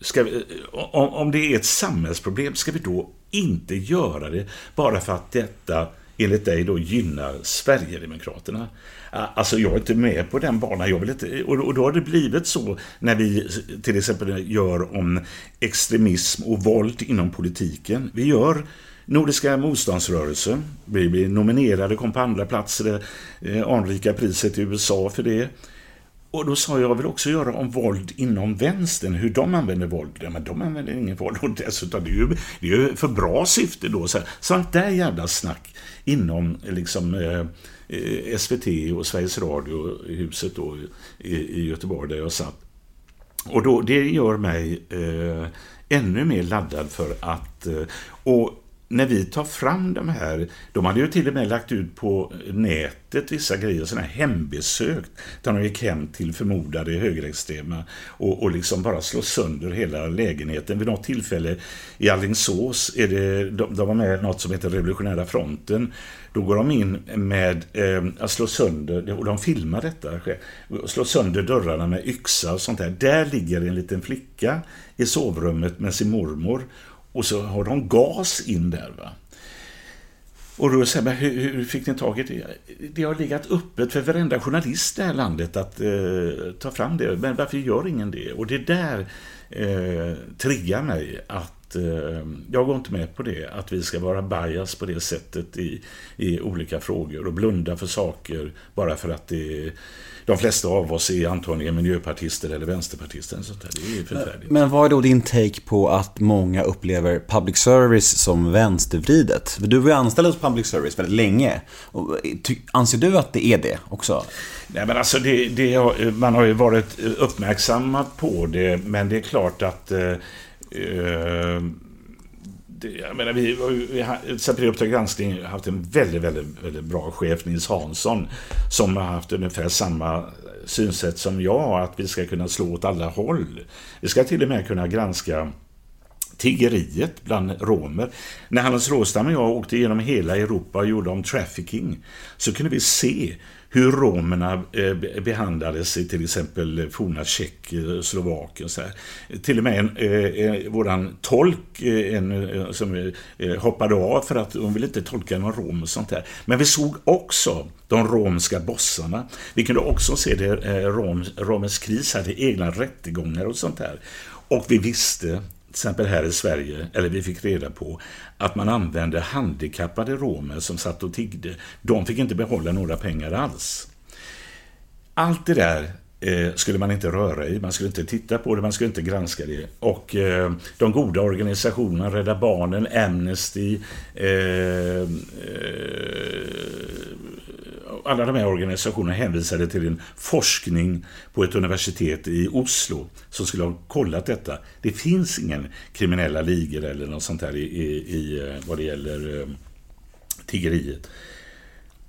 ska vi, om, om det är ett samhällsproblem, ska vi då inte göra det bara för att detta enligt dig då gynnar Sverigedemokraterna. Alltså jag är inte med på den banan. Jag vill inte, och då har det blivit så när vi till exempel gör om extremism och våld inom politiken. Vi gör Nordiska motståndsrörelsen. Vi blir nominerade, kom på andra platser, eh, anrika priset i USA för det. Och då sa jag, jag vill också göra om våld inom vänstern, hur de använder våld. Ja, men de använder ingen våld och dessutom, det är ju, det är ju för bra syfte då. Så, sånt där jävla snack inom liksom eh, eh SVT och Sveriges Radio, huset då i, i Göteborg där jag satt. Och då, det gör mig eh, ännu mer laddad för att... Eh, och när vi tar fram de här, de hade ju till och med lagt ut på nätet vissa grejer, sådana här hembesök, där de gick hem till förmodade högerextrema och, och liksom bara slå sönder hela lägenheten. Vid något tillfälle i Allingsås, är det, de, de var med något som heter Revolutionära fronten, då går de in med eh, att slå sönder, och de filmar detta, slå sönder dörrarna med yxa och sånt där. Där ligger en liten flicka i sovrummet med sin mormor och så har de gas in där. Va? Och då säger man, hur, hur, fick ni tag i det? Det har legat öppet för varenda journalist i det här landet att eh, ta fram det. Men varför gör ingen det? Och det där eh, triggar mig att eh, jag går inte med på det. Att vi ska vara bias på det sättet i, i olika frågor och blunda för saker bara för att det de flesta av oss är antagligen miljöpartister eller vänsterpartister. Så det är förfärligt. Men vad är då din take på att många upplever public service som vänstervridet? Du var ju anställd hos public service väldigt länge. Anser du att det är det också? Nej, men alltså det, det, man har ju varit uppmärksammad på det, men det är klart att eh, det, jag menar, vi, vi har, ju i Uppdrag granskning haft en väldigt, väldigt, väldigt bra chef, Nils Hansson, som har haft ungefär samma synsätt som jag, att vi ska kunna slå åt alla håll. Vi ska till och med kunna granska tiggeriet bland romer. När Hannes Råstam och jag åkte genom hela Europa och gjorde om trafficking så kunde vi se hur romerna eh, behandlades i till exempel forna Tjeckoslovakien. Eh, så här. Till och med en, eh, eh våran tolk en, som hoppade av för att hon ville inte tolka någon rom och sånt där. Men vi såg också de romska bossarna. Vi kunde också se det rom, Romens kris hade egna rättegångar och sånt där. Och vi visste exempel här i Sverige, eller vi fick reda på att man använde handikappade romer som satt och tiggde. De fick inte behålla några pengar alls. Allt det där eh, skulle man inte röra i, man skulle inte titta på det, man skulle inte granska det. Och eh, de goda organisationerna, Rädda Barnen, Amnesty, eh, eh alla de här organisationerna hänvisade till en forskning på ett universitet i Oslo som skulle ha kollat detta. Det finns ingen kriminella ligor eller något sånt här i, i, i eh, vad det gäller eh, tiggeriet.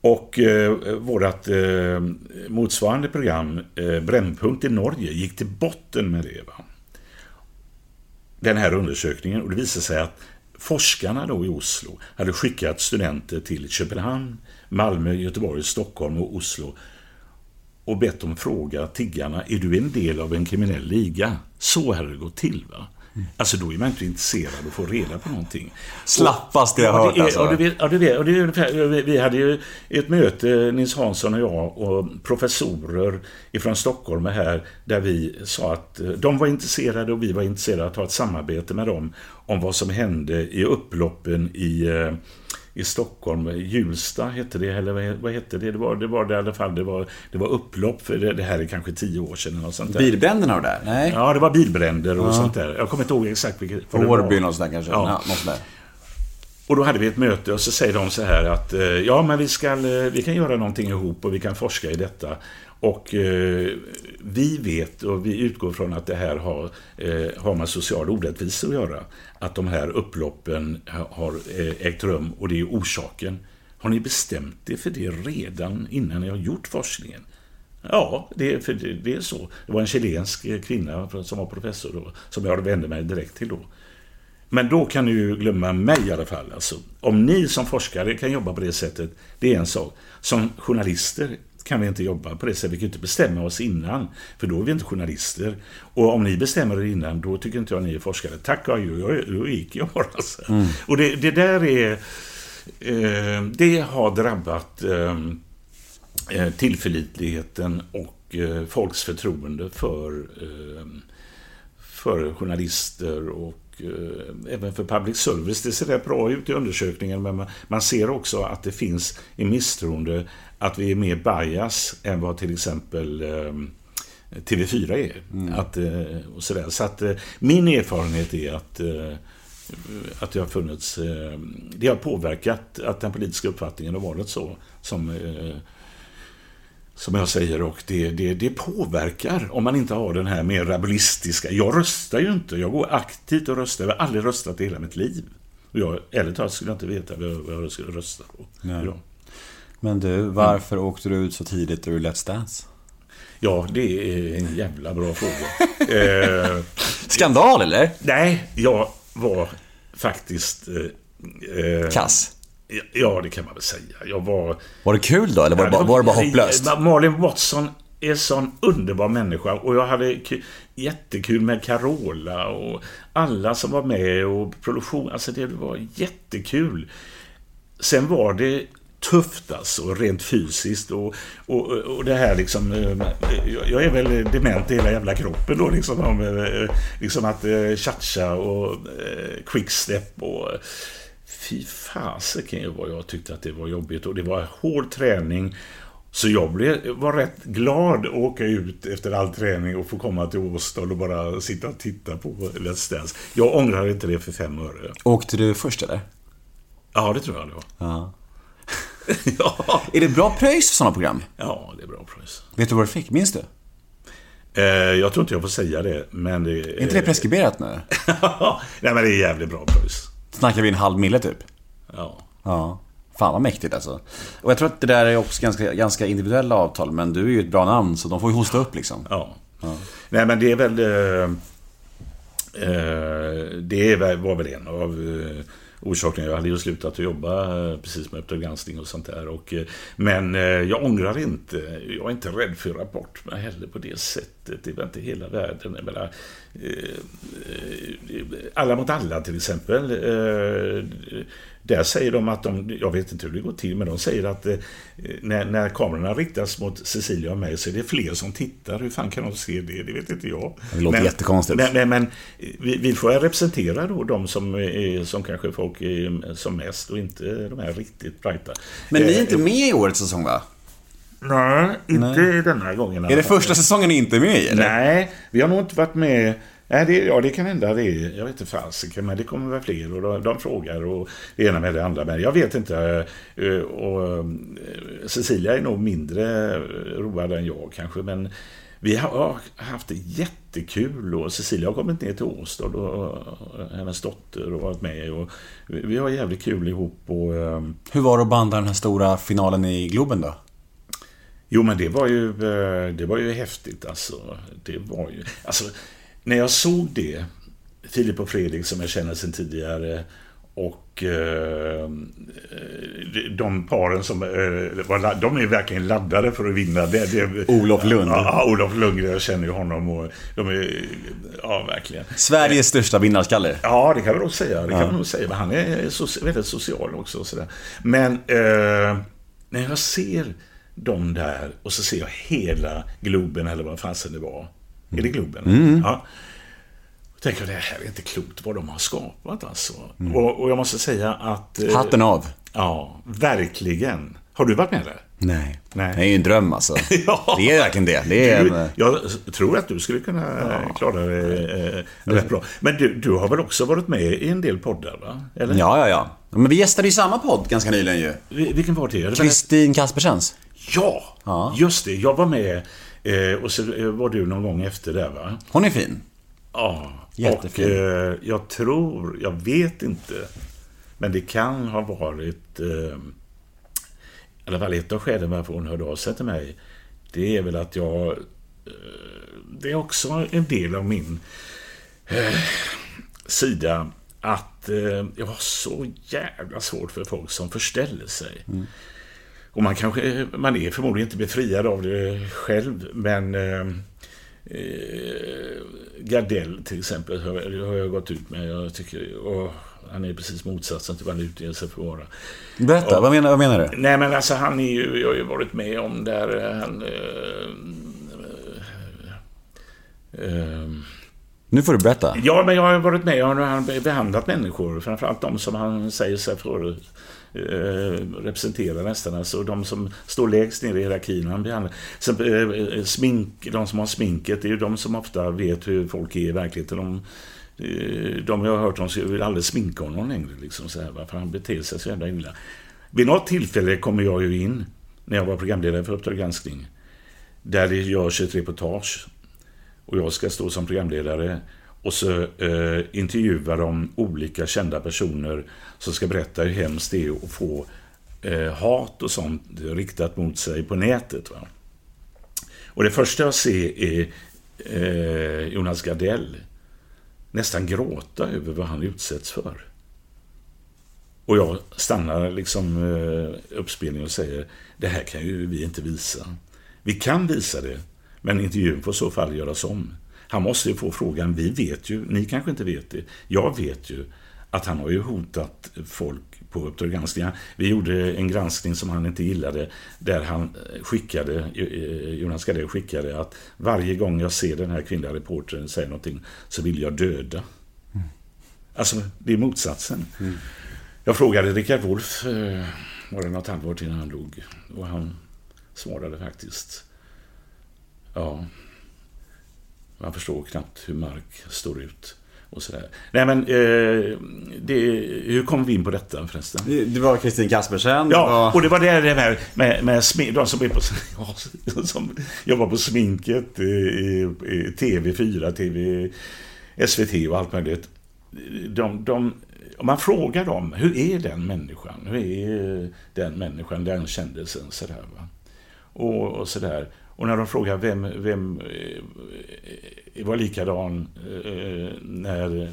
Och eh, vårt eh, motsvarande program, eh, Brännpunkt i Norge, gick till botten med det. Va? Den här undersökningen och det visade sig att forskarna då i Oslo hade skickat studenter till Köpenhamn, Malmö, Göteborg, Stockholm och Oslo och bett dem fråga tiggarna, är du en del av en kriminell liga? Så hade det gått till. va? Alltså då är man inte intresserad av att få reda på någonting. Slappaste jag hört alltså. Vi hade ju ett möte, Nils Hansson och jag och professorer ifrån Stockholm här, där vi sa att eh, de var intresserade och vi var intresserade att ha ett samarbete med dem om vad som hände i upploppen i eh, i Stockholm. Hjulsta hette det, eller vad hette det? Det var det, var det i alla fall. Det var, det var upplopp, för det, det här är kanske tio år sedan. Och sånt där. Bilbränderna och där? Nej? Ja, det var bilbränder och ja. sånt där. Jag kommer inte ihåg exakt vilket. Årby där kanske? Ja. Ja, där. Och då hade vi ett möte och så säger de så här att eh, ja, men vi, ska, eh, vi kan göra någonting ihop och vi kan forska i detta. Och eh, vi vet och vi utgår från att det här har, eh, har med social orättvisa att göra. Att de här upploppen har eh, ägt rum och det är orsaken. Har ni bestämt er för det redan innan ni har gjort forskningen? Ja, det, för det, det är så. Det var en chilensk kvinna som var professor då, som jag vände mig direkt till då. Men då kan ni ju glömma mig i alla fall. Alltså, om ni som forskare kan jobba på det sättet, det är en sak. Som journalister kan vi inte jobba på det sättet. Vi kan inte bestämma oss innan, för då är vi inte journalister. Och om ni bestämmer er innan, då tycker inte jag ni är forskare. Tack och adjö, då gick jag bara. Alltså. Mm. Och det, det, där är... Eh, det har drabbat eh, eh tillförlitligheten och eh, folks förtroende för, eh, för journalister och eh, även för public service. Det ser rätt bra ut i undersökningen men man, man ser också att det finns en misstroende att vi är mer bias än vad till exempel eh, TV4 är. Mm. Att, eh, och sådär. Så att eh, min erfarenhet är att eh, att det har funnits, det har påverkat att den politiska uppfattningen har varit så som, som jag säger och det, det, det påverkar om man inte har den här mer rabulistiska, jag röstar ju inte, jag går aktivt och röstar, jag har aldrig röstat i hela mitt liv. Och jag, ärligt talat skulle jag inte veta vad jag skulle rösta på. Nej. Men du, varför mm. åkte du ut så tidigt ur Let's Dance? Ja, det är en jävla bra fråga. eh, Skandal, eller? Nej, jag var faktiskt... Eh, eh Kass? Ja, det kan man väl säga. Jag var... Var det kul då, eller var, det, bara, var det bara hopplöst? Malin Watson är en sån underbar människa och jag hade jättekul med Carola och alla som var med och produktion. Alltså det var jättekul. Sen var det tufft alltså, rent fysiskt. Och, och, och det här liksom, eh, jag är väl dement i hela jävla kroppen då liksom. Om, eh, liksom att eh, tjatcha och quickstep och fy fasiken vad jag tyckte att det var jobbigt. Och det var hård träning. Så jag blev, var rätt glad att åka ut efter all träning och få komma till Åstad och bara sitta och titta på Let's Dance. Jag ångrar inte det för fem öre. Åkte du först eller? Ja, det tror jag det var. Ja. ja. Är det bra pröjs för sådana program? Ja, det är bra pröjs. Vet du vad du fick? Minns du? Eh, jag tror inte jag får säga det, men det... Är inte det preskriberat nu? Nej, men det är jävligt bra pröjs. Snackar vi en halv mille typ? Ja. Ja. Fan vad mäktigt alltså. Och jag tror att det där är också ganska, ganska individuella avtal, men du är ju ett bra namn så de får ju hosta upp liksom. Ja. Nej, men det är väl... Eh, eh, det var väl en av orsaken. Jag hade ju slutat att jobba eh, precis med Uppdrag granskning och sånt där. Och, eh, men eh, jag ångrar inte. Jag är inte rädd för rapport men heller på det sättet. Det var inte hela världen. Jag menar, alla mot alla till exempel. Där säger de att de, jag vet inte hur det går till, men de säger att eh, när, när kamerorna riktas mot Cecilia och mig så är det fler som tittar. Hur fan kan de se det? Det vet inte jag. Det låter men, jättekonstigt. Men, men, men vi, vi, får representera då de som, är, som kanske folk är som mest och inte de här riktigt brighta. Men ni är inte med i årets säsong va? Nej, inte Nej. denna gången. Är det första säsongen ni inte är med i? Eller? Nej, vi har nog inte varit med Nej, det, ja, det kan hända det. Jag vet inte fasiken, men det kommer väl fler och de, de, frågar och det ena med det andra. Men jag vet inte. Eh, och, eh, Cecilia är nog mindre road än jag kanske, men vi har haft det jättekul och Cecilia har kommit ner till Åstad och hennes dotter och varit med. Och vi har jävligt kul ihop. Och, eh, Hur var det att banda den här stora finalen i Globen då? Jo, men det var ju, det var ju häftigt alltså. Det var ju, alltså när jag såg det, Filip och Fredrik som jag känner sedan tidigare och eh, de paren som eh, var, de är verkligen laddade för att vinna. Det, det, Olof Lund. Ja, Olof Lundgren, jag känner ju honom och de är, ja verkligen. Sveriges största vinnarskalle. Ja, det kan vi nog säga. Det kan ja. nog säga. Han är so väldigt social också. Och sådär. Men eh, när jag ser dem där och så ser jag hela Globen eller vad fasen det var. Är det Globen? Mm. Ja. Jag tänker det här är inte klokt vad de har skapat alltså. Mm. Och, och, jag måste säga att... Eh, Hatten av. Ja, verkligen. Har du varit med där? Nej. Nej. Det är ju en dröm alltså. ja. Det är verkligen det. det är du. Jag tror att du skulle kunna ja. klara det eh, rätt bra. Men du, du har väl också varit med i en del poddar? va? Eller? Ja, ja, ja. Men vi gästade ju samma podd ganska nyligen ju. Vilken var det? Kristin Kaspersens. Ja, ja, just det. Jag var med Eh, och så var du någon gång efter där va? Hon är fin. Ja. Jättefin. Och eh, jag tror, jag vet inte. Men det kan ha varit... Eh, I alla fall ett av skälen varför hon hörde av sig till mig. Det är väl att jag... Eh, det är också en del av min eh, sida att eh, jag har så jävla svårt för folk som förställer sig. Mm. Och man kanske, man är förmodligen inte befriad av det själv, men eh, eh Gardell till exempel har, jag gått ut med. Jag tycker, åh, han är precis motsatsen till vad han utger sig för att vara. Berätta, och, vad, menar, vad menar du? Nej men alltså han är ju, jag har ju varit med om där han... Eh, eh, nu får du berätta. Ja, men jag har varit med och han har behandlat människor, framförallt de som han säger sig för Eh, Eh, representerar nästan. Alltså de som står lägst ner i hierarkin. Han behandlar, eh, smink, de som har sminket, det är ju de som ofta vet hur folk är i verkligheten. De, eh, de jag har hört om vill aldrig sminka honom längre. Liksom, så här, för han beter sig så jävla illa. Vid något tillfälle kommer jag ju in, när jag var programledare för Uppdrag granskning, där det görs ett reportage. Och jag ska stå som programledare och så eh, intervjuar de olika kända personer som ska berätta hur hemskt det är att få eh, hat och sånt riktat mot sig på nätet. Va? Och det första jag ser är eh, Jonas Gardell nästan gråta över vad han utsätts för. Och jag stannar liksom eh, uppspelningen och säger det här kan ju vi inte visa. Vi kan visa det, men intervjun får i så fall göras om. Han måste ju få frågan, vi vet ju, ni kanske inte vet det, jag vet ju att han har ju hotat folk på Uppdrag granskning. Vi gjorde en granskning som han inte gillade där han skickade, eh, Jonas Gardell skickade att varje gång jag ser den här kvinnliga reportern säga någonting så vill jag döda. Mm. Alltså, det är motsatsen. Mm. Jag frågade Richard Wolff, eh, var det något halvår innan han dog, och han svarade faktiskt Ja, man förstår knappt hur mark står ut. Och sådär. Nej men, eh, det, hur kom vi in på detta förresten? Det var Kristin Kaspersen. Ja, och det var det med, med, med smink, de som, är på, som jobbar på sminket i, i TV4, TV, SVT och allt möjligt. De, de, om man frågar dem, hur är den människan? Hur är den människan, den kändisen? Sådär, va? Och, och sådär. Och när de frågar vem, vem eh, var likadan eh, när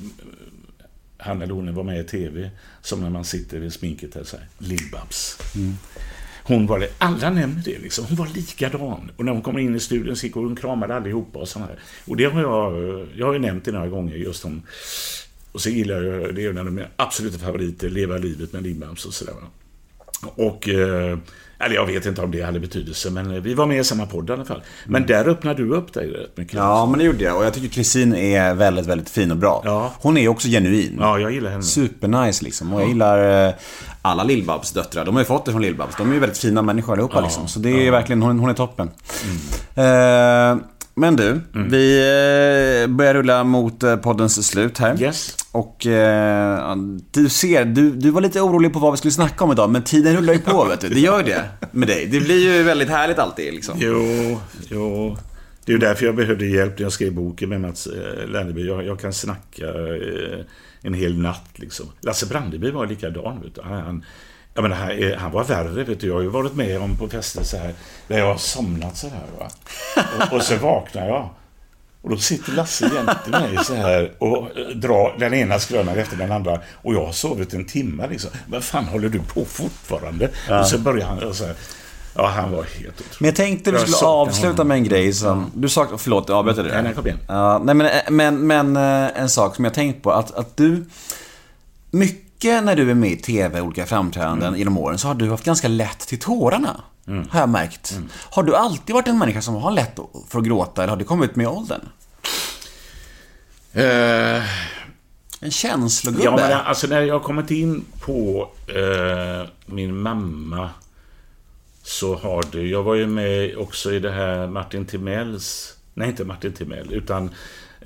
han eller hon var med i TV som när man sitter vid sminket här så här, Lill-Babs. Mm. Hon var det, alla nämner det liksom, hon var likadan. Och när hon kommer in i studion så gick hon och kramade allihopa och sådär. Och det har jag, jag har ju nämnt det några gånger just om, och så gillar jag, det är en av mina absoluta favoriter, Leva livet med Lill-Babs och sådär. Och eh, eller jag vet inte om det hade betydelse, men vi var med i samma podd i alla fall. Men mm. där öppnade du upp dig rätt mycket. Ja, men det gjorde jag. Och jag tycker Kristin är väldigt, väldigt fin och bra. Ja. Hon är också genuin. Ja, jag gillar henne. Supernice liksom. Och jag gillar eh, alla Lill-Babs döttrar. De har ju fått det från Lill-Babs. De är ju väldigt fina människor allihopa ja. liksom. Så det är ja. verkligen, hon, hon är toppen. Mm. Eh, men du, mm. vi eh, börjar rulla mot eh, poddens slut här. Yes. Och eh, du ser, du, du var lite orolig på vad vi skulle snacka om idag, men tiden rullar ju på vet du. Det gör det med dig. Det blir ju väldigt härligt alltid liksom. Jo, jo. Det är ju därför jag behövde hjälp när jag skrev boken med Mats eh, Lerneby. Jag, jag kan snacka en hel natt liksom. Lasse Brandeby var likadan. Vet du. Han, jag menar, han, han var värre, vet du. Jag har ju varit med om på fester så här, där jag har somnat så här. Va? Och, och så vaknar jag. Och då sitter Lasse jämte mig så här och drar den ena skrönan efter den andra. Och jag har sovit en timme liksom. Vad fan håller du på fortfarande? Ja. Och så börjar han så här. Ja, han var helt otrolig. Men jag tänkte du skulle avsluta med en grej som... Du sa... Förlåt, jag avbröt dig. Nej, nej, kom igen. Uh, nej, men, men, men uh, en sak som jag tänkt på. Att, att du... Mycket när du är med i TV, olika framträdanden mm. genom åren, så har du haft ganska lätt till tårarna. Mm. Har jag märkt. Mm. Har du alltid varit en människa som har lätt för att gråta, eller har det kommit med åldern? Uh, en känslogubbe? Ja, men alltså när jag har kommit in på uh, min mamma så har det... Jag var ju med också i det här Martin Timells... Nej, inte Martin Timell, utan...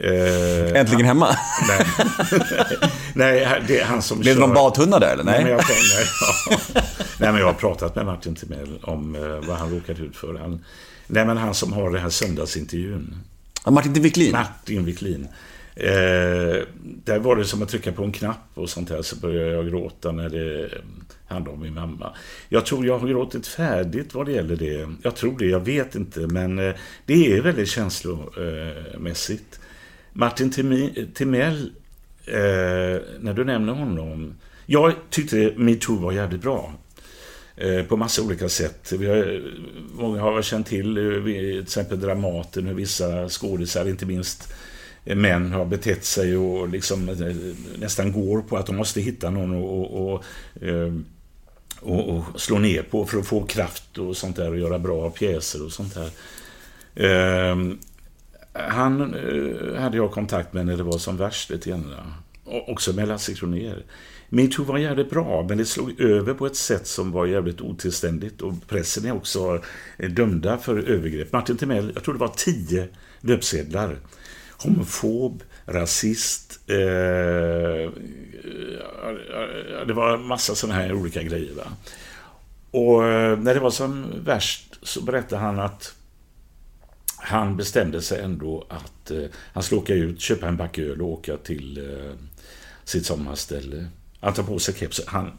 Eh, Äntligen hemma? Nej, nej det är han som Blev det någon badtunna där eller? Nej, nej, men jag, nej, ja. nej, men jag har pratat med Martin Timell om eh, vad han råkat ut för. Han, nej, men han som har den här söndagsintervjun. Ja, Martin Wiklin? Martin Wiklin. Eh, där var det som att trycka på en knapp och sånt här så började jag gråta när det handlade om min mamma. Jag tror jag har gråtit färdigt vad det gäller det. Jag tror det, jag vet inte, men det är väldigt känslomässigt. Martin Timell, eh, när du nämner honom. Jag tyckte metoo var jävligt bra. Eh, på massa olika sätt. Vi har, många har känt till, till exempel Dramaten, hur vissa skådisar, inte minst män har betett sig och liksom eh, nästan går på att de måste hitta någon och, och, och eh, och, och, slå ner på för att få kraft och sånt där och göra bra pjäser och sånt där. Ehm, han eh, hade jag kontakt med när det var som värst lite grann. Också med Lasse Kronér. Metoo var jävligt bra, men det slog över på ett sätt som var jävligt otillständigt. Och pressen är också dömda för övergrepp. Martin Timell, jag tror det var tio löpsedlar. Homofob, rasist, eh, det var massa sådana här olika grejer. Va? Och eh, när det var som värst så berättade han att han bestämde sig ändå att eh, han skulle åka ut, köpa en back öl och åka till eh, sitt sommarställe. Han tar på sig keps. Han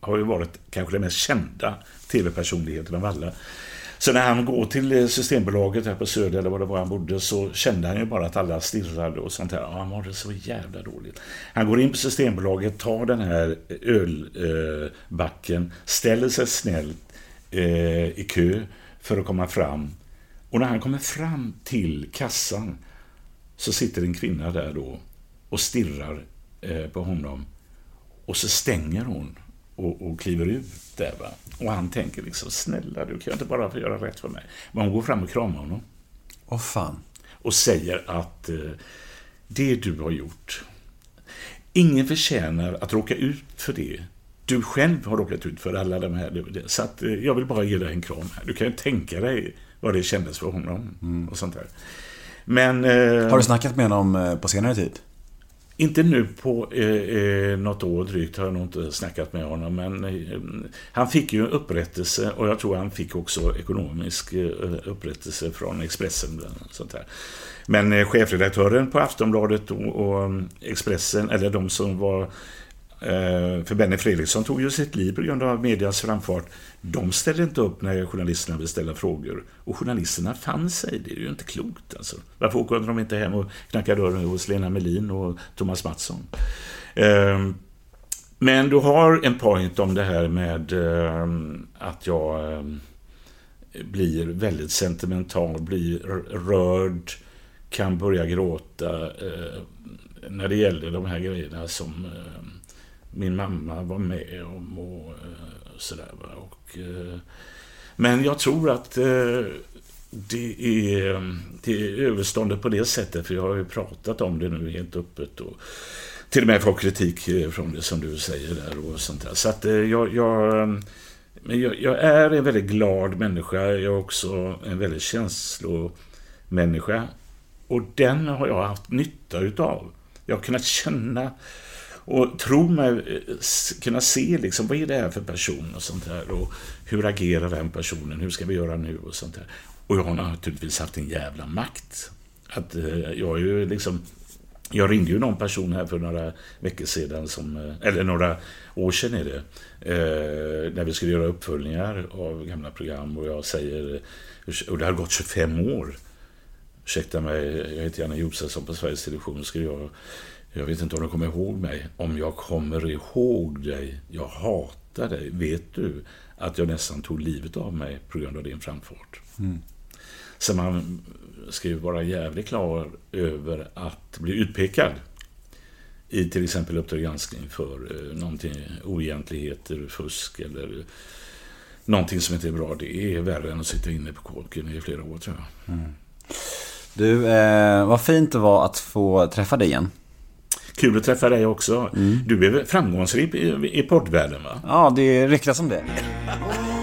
har ju varit kanske den mest kända tv-personligheten av alla. Så när han går till eh, Systembolaget här på Söder eller var det var han bodde så kände han ju bara att alla stirrade och sånt där. Ja, han mådde så jävla dåligt. Han går in på Systembolaget, tar den här eh, ölbacken, eh, ställer sig snällt eh, i kö för att komma fram. Och när han kommer fram till kassan så sitter en kvinna där då och stirrar på honom. Och så stänger hon och, och kliver ut där. Va? Och han tänker liksom, snälla du kan inte bara få göra rätt för mig. Men hon går fram och kramar honom. Åh fan. Och säger att eh, det du har gjort, ingen förtjänar att råka ut för det. Du själv har råkat ut för alla de här. Så att, eh, jag vill bara ge dig en kram här. Du kan ju tänka dig vad det kändes för honom. Och sånt där. Men... Eh, Har du snackat med honom eh, på senare tid? inte nu på eh, eh, något år drygt har jag nog inte snackat med honom. Men eh, han fick ju upprättelse och jag tror han fick också ekonomisk eh, upprättelse från Expressen. och Sånt där. Men eh, chefredaktören på Aftonbladet och, och mm, Expressen, eller de som var eh, för Benny Fredriksson tog ju sitt liv på grund av medias framfart. De ställde inte upp när journalisterna ville ställa frågor. Och journalisterna fann sig. Det är ju inte klokt alltså. Varför åker de inte hem och knackar dörren hos Lena Melin och Thomas Mattsson? Ehm, men du har en point om det här med eh, att jag eh, blir väldigt sentimental, blir rörd, kan börja gråta eh, när det gäller de här grejerna som min mamma var med om och sådär. Och, Eh, men jag tror att eh, det är, mm, det är överståndet på det sättet, för jag har ju pratat om det nu helt öppet. Och till och med fått kritik eh, från det som du säger där och sånt där. Så att jag, jag, mm, men jag, jag är en väldigt glad människa. Jag är också en väldigt känslomänniska. Och den har jag haft nytta utav. Jag har kunnat känna och tro mig eh, kunna se liksom, vad är det här för person och sånt där. Och hur agerar den personen? Hur ska vi göra nu? Och sånt där. Och jag har naturligtvis haft en jävla makt. Att eh, jag är ju liksom... Jag ringde ju någon person här för några veckor sedan, som, eh, eller några år sedan är det, eh, när vi skulle göra uppföljningar av gamla program och jag säger, och det har gått 25 år, ursäkta mig, jag heter Janne Josefsson på Sveriges Television, skulle jag, jag vet inte om du kommer ihåg mig, om jag kommer ihåg dig, jag hatar dig, vet du att jag nästan tog livet av mig på grund av din framfart. Så man ska ju vara jävligt klar över att bli utpekad i till exempel Uppdrag granskning för eh, någonting, oegentligheter, fusk eller någonting som inte är bra. Det är värre än att sitta inne på kåken i flera år tror jag. Du, eh, vad fint det var att få träffa dig igen. Kul att träffa dig också. Du är framgångsrik i, i poddvärlden va? Ja, det ryktas om det.